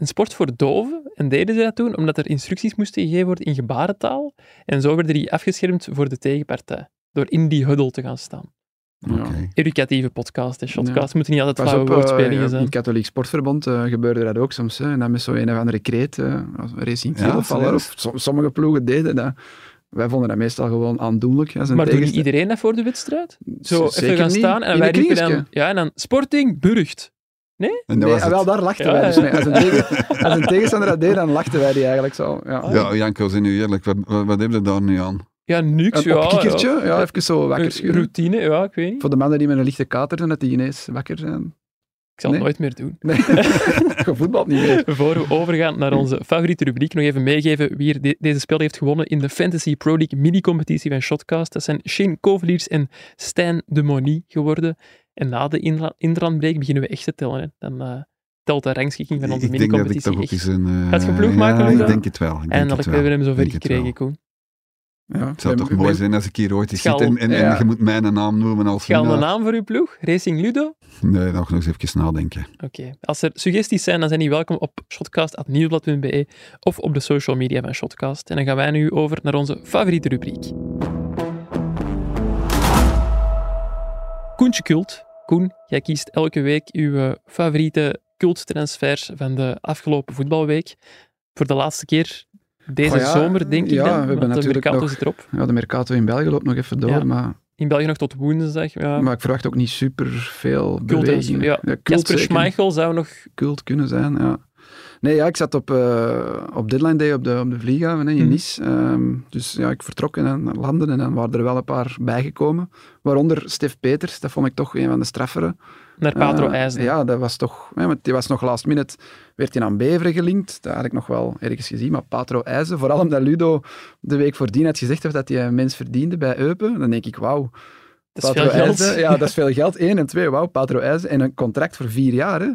een sport voor doven. En deden ze dat toen omdat er instructies moesten gegeven worden in gebarentaal. En zo werden die afgeschermd voor de tegenpartij. Door in die huddle te gaan staan. Oké. Educatieve podcast, hè, shotcast. Ja. Moeten niet altijd flauwe op, eh, woordspelingen in zijn. het katholiek sportverbond eh, gebeurde dat ook soms. Hè. En dan met zo'n een of andere kreet, eh, als Racing Ja, of som- sommige ploegen deden dat. Wij vonden dat meestal gewoon aandoenlijk. Als een Maar doet niet iedereen dat voor de wedstrijd? Zo even gaan niet. staan en In wij riepen dan... Ja, en dan Sporting Burgt. En Nee, was ah, wel, daar lachten Ja, wij dus ja. mee. Als een, tegen, als een tegenstander dat deed, dan lachten wij die eigenlijk zo. Ja. Ja, Janko, zijn nu eerlijk. Wat, wat, wat heb je daar nu aan? Ja, niks. Een ja, opkikkertje, ja, even zo ja. wakker. Routine, ja, ik weet niet. Voor de mannen die met een lichte kater zijn, dat die ineens wakker zijn. Ik zal het nooit meer doen. Nee, je voetbalt niet meer. Voor we overgaan naar onze favoriete rubriek, nog even meegeven wie er de- deze spel heeft gewonnen in de Fantasy Pro League mini-competitie van Shotcast. Dat zijn Shane Koveliers en Stijn de Moni geworden. En na de intrandbreak beginnen we echt te tellen. Hè. Dan eh, telt de rangschikking van onze ik denk dat ik mini-competitie toch ook echt. een... eh, Gaat je ploeg maken, Ja, ik denk het wel. Ik hebben wel. we hem zover denk gekregen. Koen. Ja, Het zou toch mooi zijn als ik hier ooit eens zit en, en, en je moet mijn naam noemen als Ga een naam voor uw ploeg? Racing Ludo? Nee, nog eens even nadenken. Oké. Als er suggesties zijn, dan zijn die welkom op shotcast.nieuwblad.be of op de social media van Shotcast. En dan gaan wij nu over naar onze favoriete rubriek. Koentje Cult. Koen, jij kiest elke week uw eh, favoriete culttransfers van de afgelopen voetbalweek. Voor de laatste keer deze Oh ja, zomer, denk ik ja, dan. we hebben de natuurlijk Mercato nog- erop. Ja, de Mercato in België loopt nog even door, Ja. maar, In België nog tot woensdag. Ja. maar ik verwacht ook niet super veel Cult, ja. cult Jasper. Schmeichel zou nog... cult kunnen zijn, ja. Nee, ja, ik zat op, eh, op deadline day op de, op de vlieghaven hè, in Mhm. Nice. Ehm, dus ja, ik vertrok en dan landde en dan waren er wel een paar bijgekomen. Waaronder Stef Peters, dat vond ik toch een van de straffere. Naar Patro IJsden. Ja, dat was toch... Ja, want die was nog last minute, werd hij aan Beveren gelinkt. Dat had ik nog wel ergens gezien. Maar Patro IJzen, vooral omdat Ludo de week voordien had gezegd dat hij een mens verdiende bij Eupen, dan denk ik, wauw. dat is Patro veel geld. Ja, dat is veel geld. Eén en twee, wauw, Patro IJzen. En een contract voor vier jaar, hè.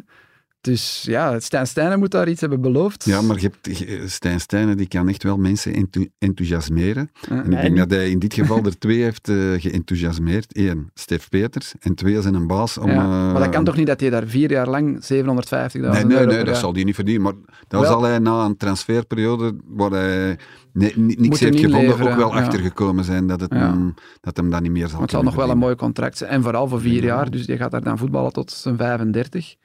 Dus ja, Stijn Stijnen moet daar iets hebben beloofd. Ja, maar je hebt, je- Stijn Stijnen die kan echt wel mensen enthou- enthousiasmeren. En ik En- denk dat hij in dit geval er twee heeft eh, geenthousiasmeerd. Eén, Stef Peters. En twee, zijn een baas om... Ja, eh, maar dat kan toch niet dat hij daar vier jaar lang 750.000 Nee, nee, nee, dat zal hij niet verdienen. Maar dat Wel- zal hij na een transferperiode waar hij ni- niks heeft hem gevonden, ook wel ja. achtergekomen zijn dat, het, Ja. mm, dat hem dat niet meer zal Maar het zal nog wel een mooi contract zijn. En vooral voor vier Ja. jaar. Dus die gaat daar dan voetballen tot zijn 35.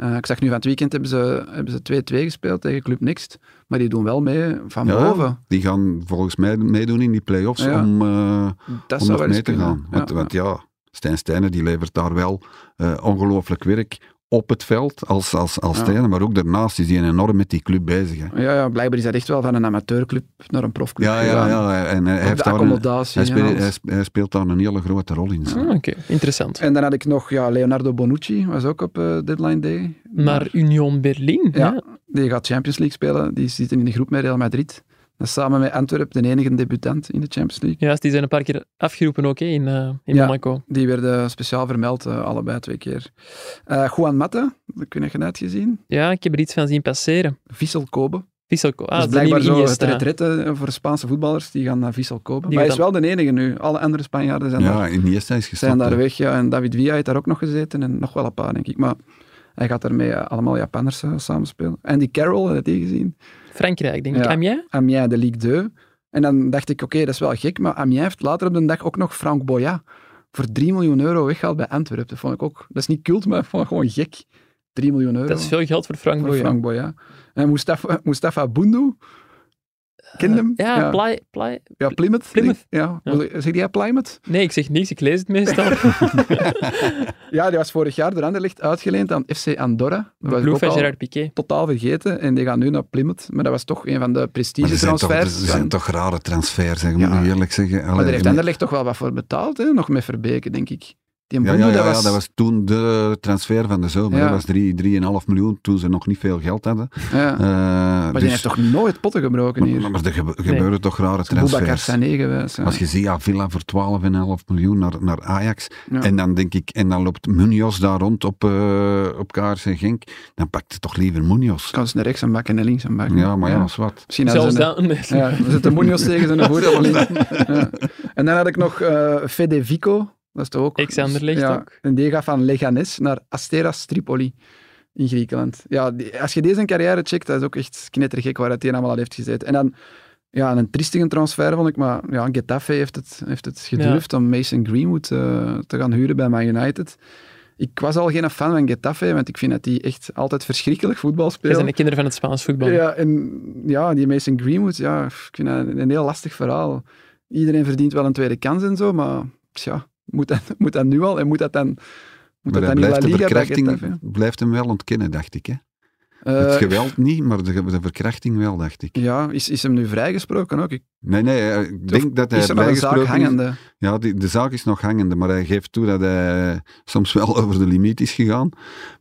Eh, ik zag nu van het weekend hebben ze, hebben ze 2-2 gespeeld tegen Club Next. Maar die doen wel mee van Ja, boven. Die gaan volgens mij meedoen in die play-offs Ja. om, eh, Dat om nog mee te kunnen. gaan. Want Ja, want ja, Stijn Stijnen die levert daar wel eh, ongelooflijk werk op het veld als, als, als Ja. trainer, maar ook daarnaast is hij enorm met die club bezig. Hè. ja, ja, blijkbaar is dat echt wel van een amateurclub naar een profclub Ja, ja, ja. En hij, heeft de daar een, hij, speelt, hij sp- hij speelt daar een hele grote rol in. Ah, Oké, interessant. En dan had ik nog ja, Leonardo Bonucci, was ook op eh, deadline day. Naar Union Berlin. Ja. Ja. Die gaat Champions League spelen. Die zitten in de groep met Real Madrid. Samen met Antwerpen de enige debutant in de Champions League. Juist, die zijn een paar keer afgeroepen ook hè, in, eh, in Ja. Monaco. Die werden speciaal vermeld, eh, allebei twee keer. Eh Juan Mata, dat kun je net gezien. Ja, ik heb er iets van zien passeren. Vissel Kobe. Vissel, ah, dat is blijkbaar zo het retrette voor Spaanse voetballers, die gaan naar Vissel kopen. Die maar hij is wel de enige nu. Alle andere Spanjaarden zijn, daar, Ja, Iniesta is gestopt. zijn daar weg. Ja. En David Villa heeft daar ook nog gezeten en nog wel een paar, denk ik. Maar hij gaat daarmee eh, allemaal Japanners eh, samenspelen. Andy Carroll, heb je die gezien? Frankrijk, denk ik. Ja. Amiens? Amiens, de Ligue 2. En dan dacht ik, oké, dat is wel gek, maar Amiens heeft later op de dag ook nog Frank Boya voor 3 miljoen euro weggehaald bij Antwerpen. Dat vond ik ook, dat is niet cult, maar ik vond het gewoon gek. 3 miljoen euro Dat is veel geld voor Frank voor Boya. Frank Boya. En Mustafa, Mustafa Bundu, ken je hem? Ja, Play. Ja, Plymouth. Plymouth. Ja. Ja. Zeg jij Plymouth? Nee, ik zeg niks, ik lees het meestal. Ja, die was vorig jaar door Anderlecht uitgeleend aan FC Andorra. Dat was van Gerard Piqué. totaal vergeten. En die gaan nu naar Plymouth. Maar dat was toch een van de Maar er prestige zijn, toch, er transfers. zijn toch rare transfers, zeg, Ja. moet ik eerlijk zeggen. Maar daar heeft Anderlecht toch wel wat voor betaald, hè? nog met Verbeke, denk ik. Die ja, ja, ja, dat ja, was... dat was toen de transfer van de zomer. Ja. Dat was 3, 3,5 miljoen toen ze nog niet veel geld hadden. ja. Eh, Maar dus- die heeft toch nooit potten gebroken hier? maar, maar er gebe- gebeuren toch rare transfers. Geweest. ja. Als je ziet, ja, Villa voor 12,5 miljoen naar, naar Ajax. Ja. En dan denk ik, en dan loopt Munoz daar rond op, eh op KRC Genk. Dan pakt het toch liever Munoz. Kan ze naar rechts en bak en naar links en bak. Ja, maar ja, is wat. Misschien Zelfs een- dat. Ja, er zitten Munoz tegen zijn voeten. En dan had ik nog eh Fede Vico. Dat is toch ook... Ex-Anderlecht ja, ook. En die gaat van Leganes naar Asteras Tripoli in Griekenland. Ja, die- als je deze carrière checkt, dat is ook echt knettergek waar het hier allemaal al heeft gezeten. En dan, ja, een triestige transfer vond ik, maar ja, Getafe heeft het, heeft het gedurfd om Mason Greenwood eh, te gaan huren bij Man United. Ik was al geen fan van Getafe, want ik vind dat die echt altijd verschrikkelijk voetbal spelen. zijn de kinderen van het Spaans voetbal. Ja, en ja, die Mason Greenwood, ja, ik vind dat een, een heel lastig verhaal. Iedereen verdient wel een tweede kans en zo, maar tja, moet dat, moet dat nu al? En moet dat dan, moet Maar dat dan blijft de verkrachting blijft hem wel ontkennen, dacht ik. Hè? Eh, het geweld niet, maar de, de verkrachting wel, dacht ik. Ja, is, is hem nu vrijgesproken ook? Ik, Nee, nee, eh, ik denk dat hij is er nog een zaak is. hangende? Ja, die, de zaak is nog hangende, maar hij geeft toe dat hij soms wel over de limiet is gegaan.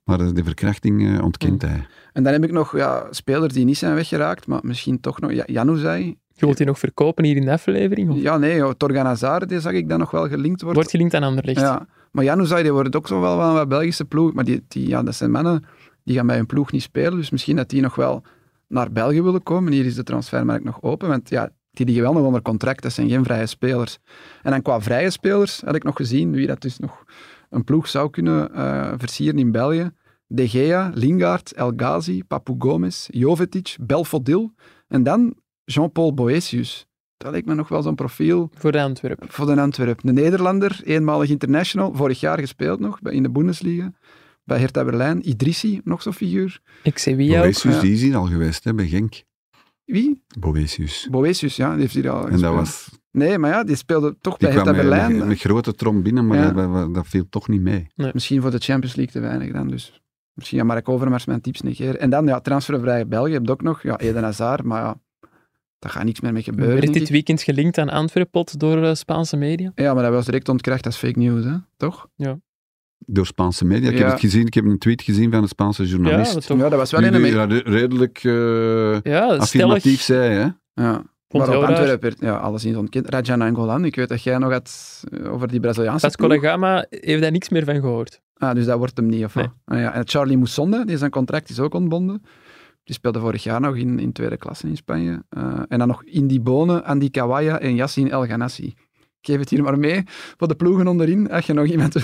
Maar eh, de verkrachting eh, ontkent hij. En dan heb ik nog ja, spelers die niet zijn weggeraakt, maar misschien toch nog. Ja, Januzaj. Je wilt die nog verkopen hier in de aflevering? Of Ja, nee, Torgan Hazard, die zag ik dan nog wel gelinkt worden. wordt gelinkt aan Anderlecht? Ja, maar Januzaj, die wordt ook zo wel van wat Belgische ploeg. Maar die, die, ja, dat zijn mannen die gaan bij hun ploeg niet spelen. Dus misschien dat die nog wel naar België willen komen. Hier is de transfermarkt nog open. Want ja, die liggen wel nog onder contract. Dat zijn geen vrije spelers. En dan qua vrije spelers had ik nog gezien wie dat dus nog een ploeg zou kunnen eh, versieren in België. De Gea, Lingard, El Ghazi, Papu Gomez, Jovetic, Belfodil. En dan Jean-Paul Boetius. Dat lijkt me nog wel zo'n profiel Voor de Antwerpen. voor de Antwerp. Een Nederlander, eenmalig international, vorig jaar gespeeld nog bij- in de Bundesliga. Bij Hertha Berlijn. Idrissi, nog zo'n figuur. Ik Sevilla ook. Boetius, ja. die is hier al geweest, hè, bij Genk. Wie? Boetius. Boetius, ja, die heeft hier al En gespeeld. dat was, Nee, maar ja, die speelde toch die bij Hertha Berlijn. met, met grote trom binnen, maar Ja. dat, dat, viel toch niet mee. Misschien voor de Champions League te weinig dan, dus... Misschien ja, Mark Overmars mijn tips negeren. En dan, ja, transfervrije België heb je ook nog. Ja, Eden Hazard, maar ja, daar gaat niks meer mee gebeuren, Werd dit weekend gelinkt aan Antwerpot door eh, Spaanse media? Ja, maar dat was direct ontkracht als fake news, hè? toch? Door Spaanse media. Ik Ja. heb het gezien, ik heb een tweet gezien van een Spaanse Ja, journalist. dat toch. Ja, dat was wel die, een... die ja, re- redelijk eh, Ja, stellig. affirmatief zei, hè. Ja. Maar op. Antwerpen werd ja, alleszins ontkend. Rajan Angolan, ik weet dat jij nog had eh, over die Braziliaanse da Gama heeft daar niks meer van gehoord. Ah, dus dat wordt hem niet, of wat? Nee. Ah, ja. En Charlie Moussonde, die zijn contract is ook ontbonden. Die speelde vorig jaar nog in, in tweede klasse in Spanje. Eh, en dan nog Indy Bonen, Andy Kawaya en Yassin El Ghanassi. Ik geef het hier maar mee voor de ploegen onderin, als je nog iemand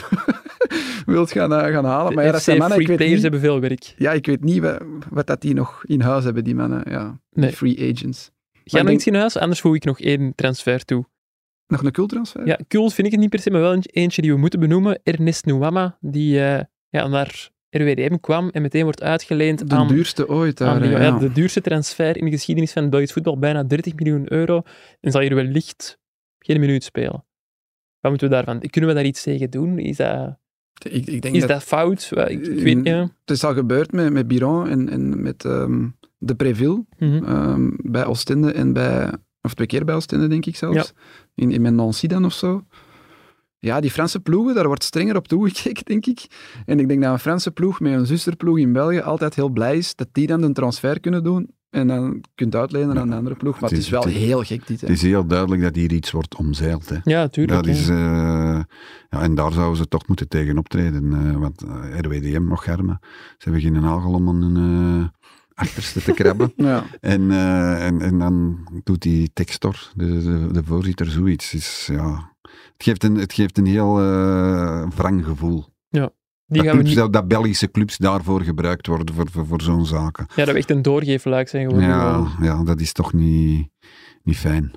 wilt gaan, eh, gaan halen. Maar ja, dat zijn mannen, free ik weet players niet, hebben veel werk. ja, ik weet niet wat, wat dat die nog in huis hebben, die mannen. Ja, Nee. free agents. Ga nog iets in huis, anders voeg ik nog één transfer toe. Nog een cultransfer? Ja, cool vind ik het niet per se, maar wel een- eentje die we moeten benoemen. Ernest Nuama, die eh, ja, naar RWDM kwam en meteen wordt uitgeleend De aan, duurste ooit daar. aan ja. Ja, de duurste transfer in de geschiedenis van het Belgisch voetbal, bijna 30 miljoen euro. En zal hier wellicht geen minuut spelen. Wat moeten we daarvan? Kunnen we daar iets tegen doen? Is dat, Ik, ik denk is dat, dat fout? Ik, ik weet ja. Het is al gebeurd met, met Biron en, en met ehm, de Preville Mhm. ehm, bij Oostende en bij, of twee keer bij Oostende denk ik zelfs, in, in Nancy dan of zo. Ja, die Franse ploegen, daar wordt strenger op toegekeken, denk ik. En ik denk dat een Franse ploeg met een zusterploeg in België altijd heel blij is dat die dan een transfer kunnen doen en dan kunt uitlenen aan de andere ploeg. Maar het is wel Het is- heel gek dit. Hè. Het is heel duidelijk dat hier iets wordt omzeild. Hè. Ja, tuurlijk. Dat is, ja. eh, ja, en daar zouden ze toch moeten tegen optreden. eh, want eh, RWDM nog germen. Ze hebben geen nagel om eh, achterste te krabben. Ja. En, eh, en, en dan doet die Textor, de, de, de voorzitter, zoiets. Is, ja, het, geeft een, het geeft een heel eh wrang gevoel. Die dat, gaan we niet, dat, dat Belgische clubs daarvoor gebruikt worden, voor, voor, voor zo'n zaken. ja, dat we echt een doorgeefluik zijn geworden. Ja, ja, dat is toch niet, niet fijn.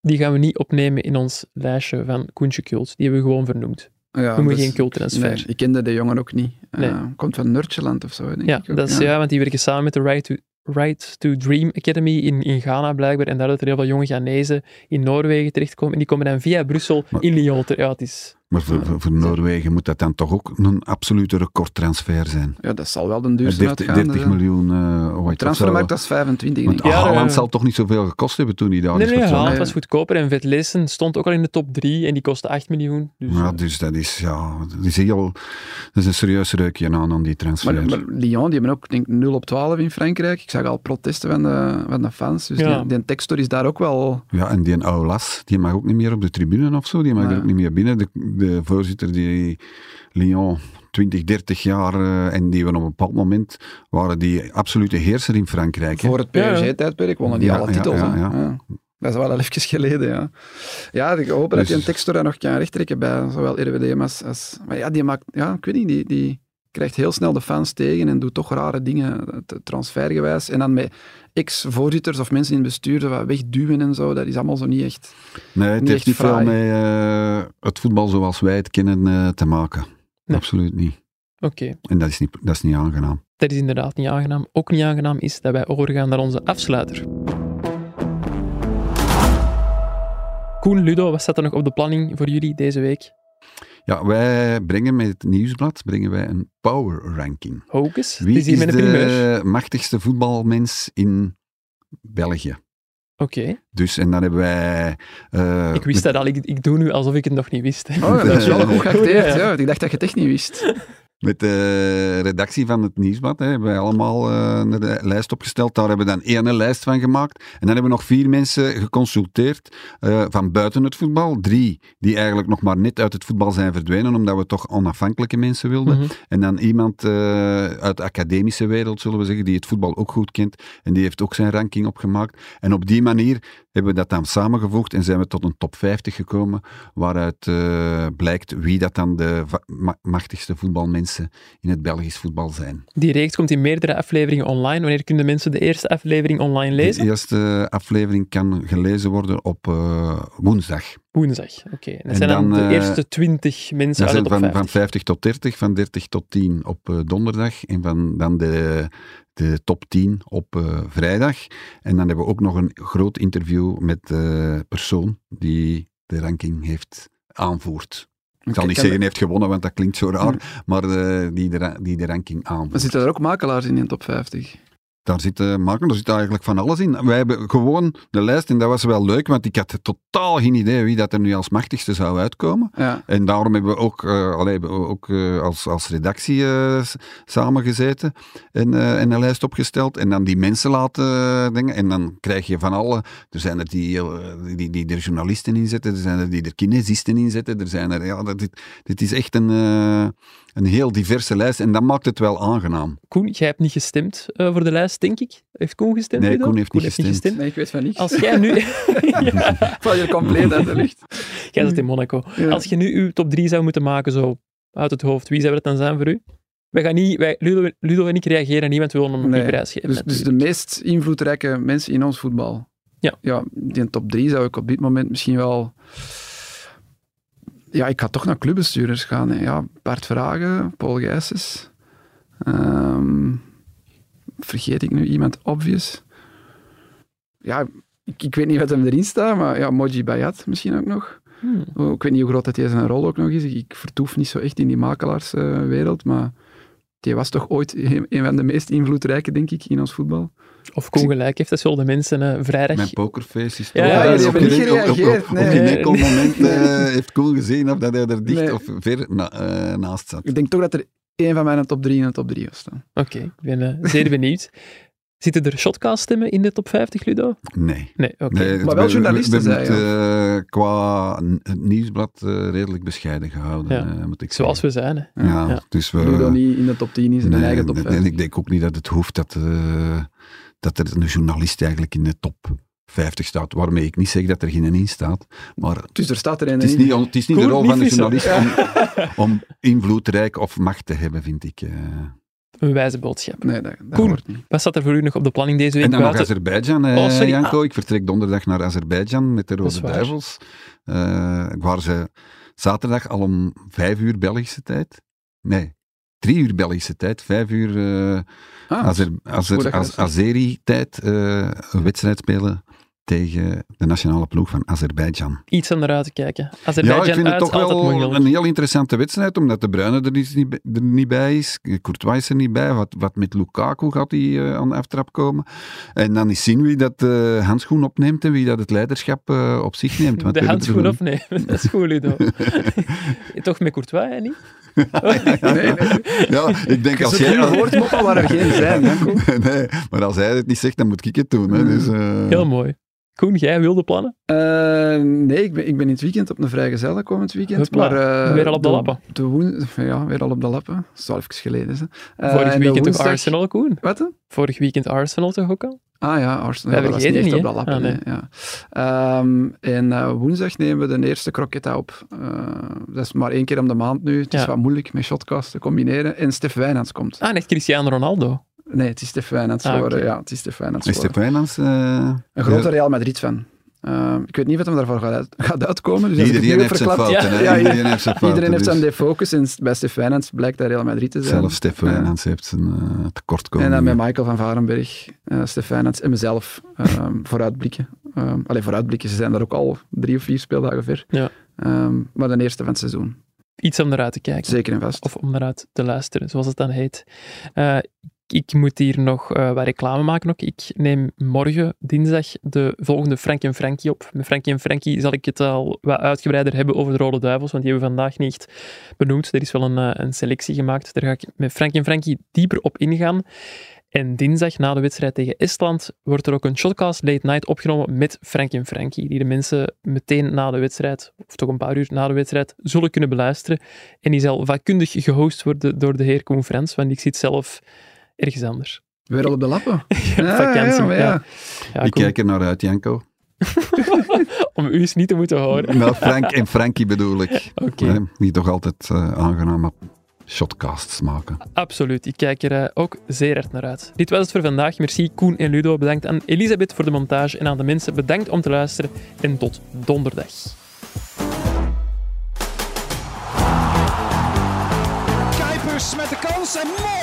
Die gaan we niet opnemen in ons lijstje van Koentje Kult. Die hebben we gewoon vernoemd. Ja, Noem me dus- geen culttransfer. Nee, ik kende de jongen ook niet. Nee. Eh, komt van Nurtjeland of zo, denk Ja, ik ook. dat is, ja. want die werken samen met de Right to, right to Dream Academy in, in Ghana blijkbaar. En daar dat er heel veel jonge Ghanese in Noorwegen terechtkomen. En die komen dan via Brussel in Lyon. Ja, het is... Maar voor, voor, voor Noorwegen moet dat dan toch ook een absolute recordtransfer zijn. Ja, dat zal wel de duurste 30, uitgaan. 30 dus, miljoen. eh ooit. Dat Transfermarkt, dat is 25, Want denk ik. Ja, Haaland ja. zal toch niet zoveel gekost hebben toen hij daar Nee, is nee? Haaland was goedkoper. En Vetlessen stond ook al in de top 3 en die kostte 8 miljoen. Dus, Ja, eh, dus dat is, ja, dat is heel, dat is een serieus reukje aan, aan die transfer. Maar, maar Lyon, die hebben ook denk, ik, 0 op 12 in Frankrijk. Ik zag al protesten van de, van de fans. Dus Ja. die, die Textor is daar ook wel... Ja, en die Aulas, die mag ook niet meer op de tribune of zo, die mag er ook niet meer binnen. De, de voorzitter die Lyon 20, 30 jaar, eh, en die we op een bepaald moment waren die absolute heerser in Frankrijk. Voor het. PSG-tijdperk wonnen die Ja, alle titels. ja, hè. ja. Ja. Dat is wel al even geleden, ja. Ja, ik hoop dat Dus- je een Textor daar nog kan rechttrekken bij zowel RWDM als... als maar ja, die maakt... Ja, ik weet niet, die... die krijgt heel snel de fans tegen en doet toch rare dingen, eh, transfergewijs. En dan met ex-voorzitters of mensen in het bestuur wat wegduwen en zo, dat is allemaal zo niet echt... Nee, het Niet heeft niet veel met eh, het voetbal zoals wij het kennen eh, te maken. Nee. Absoluut niet. Oké, En dat is niet, dat is niet aangenaam. dat is inderdaad niet aangenaam. Ook niet aangenaam is dat wij overgaan naar onze afsluiter. Koen, Ludo, wat staat er nog op de planning voor jullie deze week? Ja, wij brengen met het nieuwsblad brengen wij een power ranking. Hocus? Wie is primeur. de machtigste voetbalmens in België? Oké, Dus, en dan hebben wij... eh, ik wist met, dat al. Ik, ik doe nu alsof ik het nog niet wist. Oh, dat is wel goed geacteerd. Ja. Ja. Ik dacht dat je het echt niet wist. Met de redactie van het nieuwsblad hè, hebben wij allemaal eh, een lijst opgesteld. Daar hebben we dan één lijst van gemaakt. En dan hebben we nog vier mensen geconsulteerd eh, van buiten het voetbal. Drie die eigenlijk nog maar net uit het voetbal zijn verdwenen, omdat we toch onafhankelijke mensen wilden. Mhm. En dan iemand eh, uit de academische wereld, zullen we zeggen, die het voetbal ook goed kent. En die heeft ook zijn ranking opgemaakt. En op die manier hebben we dat dan samengevoegd en zijn we tot een top 50 gekomen, waaruit eh, blijkt wie dat dan de machtigste voetbalmensen in het Belgisch voetbal zijn. Die reeks komt in meerdere afleveringen online. Wanneer kunnen mensen de eerste aflevering online lezen? De eerste aflevering kan gelezen worden op eh, woensdag. Woensdag. Oké. En dat En zijn dan, dan, de eh, eerste 20 mensen uit van, 50. van 50 tot 30, van 30 tot 10 op eh, donderdag en van dan de, de top 10 op eh, vrijdag. En dan hebben we ook nog een groot interview met de persoon die de ranking heeft aanvoert. Ik zal niet zeggen heeft gewonnen, want dat klinkt zo raar, maar eh, die, de, die de ranking Maar aanvoert. zitten er ook makelaars in in de top 50? Daar zit, eh, Marco, daar zit eigenlijk van alles in. Wij hebben gewoon de lijst, en dat was wel leuk, want ik had totaal geen idee wie dat er nu als machtigste zou uitkomen. Ja. En daarom hebben we ook, eh, allee, hebben we ook eh, als, als redactie samengezeten en, en een lijst opgesteld. En dan die mensen laten dingen. En dan krijg je van alle... Er zijn er die, die, die er journalisten in zetten, er zijn er die er kinesisten in zetten. Er zijn er, ja, dat, dit, dit is echt een, een heel diverse lijst. En dat maakt het wel aangenaam. Koen, jij hebt niet gestemd eh, voor de lijst, denk ik. Heeft Koen gestemd? Nee? Koen heeft niet gestemd. Nee, ik weet van niks. Als jij nu... ja, Val je compleet uit de lucht. jij zit in Monaco. Ja. Als je nu uw top 3 zou moeten maken, zo uit het hoofd, wie zou dat dan zijn voor u? Wij gaan niet, wij, Ludo, Ludo en ik reageren niet, want we willen hem Nee. niet prijsgeven. Dus, dus de meest invloedrijke mensen in ons voetbal. Ja. Ja, die top 3 zou ik op dit moment misschien wel... Ja, ik ga toch naar clubbestuurders gaan. Hè. Ja, Bart Vragen, Paul Gijsens. Ehm, vergeet ik nu iemand obvious? Ja, ik, ik weet niet wat hem erin staat, maar ja, Moji Bayat misschien ook nog. Hmm. Oh, Ik weet niet hoe groot dat hij zijn rol ook nog is. Ik vertoef niet zo echt in die makelaarswereld, maar die was toch ooit een van de meest invloedrijke, denk ik, in ons voetbal. Of Koen gelijk heeft, dat zullen de mensen eh, vrijdag... Mijn pokerface is Ja, toch- ja, eh, die op hebben niet geen- op- op- gereageerd, Op, nee. geen Nee, enkel moment eh, heeft Koen gezien of dat hij er dicht Nee. of ver na- eh, naast zat. Ik denk toch dat er één van mijn top 3 in de top 3 was staan. Oké, ik ben zeer benieuwd. Zitten er shotcast-stemmen in de top 50, Ludo? Nee. Nee, oké. Nee, Maar wel we- we- journalisten We hebben het zijn, eh, qua het nieuwsblad eh, redelijk bescheiden gehouden, Ja. eh, moet ik Zoals zeggen. we zijn. Hè. Ja, Ja. dus we... Ludo niet in de top 10 is, in nee, eigen top en 5. ik denk ook niet dat het hoeft dat, eh, dat er een journalist eigenlijk in de top 50 staat. Waarmee ik niet zeg dat er geen in staat. Maar Dus er staat er een het is in. niet, het is niet de rol niet van de journalist om, om invloedrijk of macht te hebben, vind ik. eh. Een wijze boodschap. Nee, dat, dat Koen. hoort niet. Wat staat er voor u nog op de planning deze week? En dan nog Azerbeidzjan, eh, Oh. Janko. Ik vertrek donderdag naar Azerbeidzjan met de Rode. Duivels. Eh, waar ze zaterdag al om vijf uur Belgische tijd... Nee, drie uur Belgische tijd, vijf uur eh Ah, Azer, Azer, Az- zegt. Azeri-tijd eh, een wedstrijd spelen tegen de nationale ploeg van Azerbeidzjan. Iets om naar uit te kijken. Ja, Azerbeidzjan ik vind het uit, toch altijd wel een heel interessante wedstrijd, omdat de Bruyne er niet, er niet bij is, Courtois is er niet bij, wat, wat met Lukaku gaat hij eh, aan de aftrap komen. En dan is zien wie dat de handschoen opneemt en wie dat het leiderschap eh, op zich neemt. Want De handschoen opnemen, dat is goed, Ludo. Toch met Courtois, hè, niet? Nee, nee. Ja, ik denk als jij... je woord moppen waar er geen zijn, nee, maar als hij het niet zegt, dan moet ik het doen. Hè. Dus, eh, Heel mooi. Koen, jij wilde plannen? Eh, nee, ik ben, ik ben in het weekend op een vrijgezelle komend weekend. Maar, eh, weer al op de lappen. De woen, ja, weer al op de lappen. Dat is al even geleden. Hè. Eh, Vorig en de weekend woensdag- ook Arsenal, Koen. Wat? Vorig weekend Arsenal toch ook al? Ah ja, Arsenal. Ja, dat was niet echt op hè? lappen. Ah, nee, ja. Ehm, en eh, woensdag nemen we de eerste croquetta op. Eh, dat is maar één keer om de maand nu. Het is wat moeilijk met shotcast te combineren. En Stef Wijnands komt. Ah, net Cristiano Ronaldo. Nee, het is Stef Wijnands Ah. Ja, het is Stef Wijnands Is geworden. Wijnands... eh, Een grote Real Madrid-fan. Ehm, ik weet niet wat hem daarvoor gaat, uit- gaat uitkomen. Dus Iedereen heeft zijn fouten. Ja. hè. Ja, iedereen heeft zijn fouten. Iedereen heeft dus zijn defocus en bij Stef Wijnands blijkt hij Real Madrid te zijn. Zelfs Stef. Wijnands heeft zijn uh, tekortkomingen. En dan met Michael van Varenberg, eh Stef Wijnands en mezelf ehm, vooruitblikken. Ehm alleen vooruitblikken, ze zijn daar ook al drie of vier speeldagen ver. Ja. Ehm, maar de eerste van het seizoen, Iets om naar uit te kijken. zeker en vast. Of om naar uit te luisteren, zoals het dan heet. Eh, ik moet hier nog eh, wat reclame maken ook. Ik neem morgen, dinsdag, de volgende Frank en Frankie op. Met Frankie en Frankie zal ik het al wat uitgebreider hebben over de Rode Duivels, want die hebben we vandaag niet benoemd. Er is wel een, eh, een selectie gemaakt. Daar ga ik met Frank en Frankie dieper op ingaan. En dinsdag, na de wedstrijd tegen Estland, wordt er ook een Shotcast Late Night opgenomen met Frank en Frankie, die de mensen meteen na de wedstrijd, of toch een paar uur na de wedstrijd, zullen kunnen beluisteren. En die zal vakkundig gehost worden door de heer Koen want ik zit zelf ergens anders. Weer al op de lappen. Ja, vakantie, ja, ja. ja. Ja, Ik kijk er naar uit, Janko. om u eens niet te moeten horen. Nou, Frank en Frankie bedoel ik. Oké. Hè, Die toch altijd eh, aangename shotcasts maken. Absoluut, ik kijk er eh, ook zeer hard naar uit. Dit was het voor vandaag. Merci Koen en Ludo. Bedankt aan Elisabeth voor de montage en aan de mensen bedankt om te luisteren. En tot donderdag. Kuipers met de kans en mooi.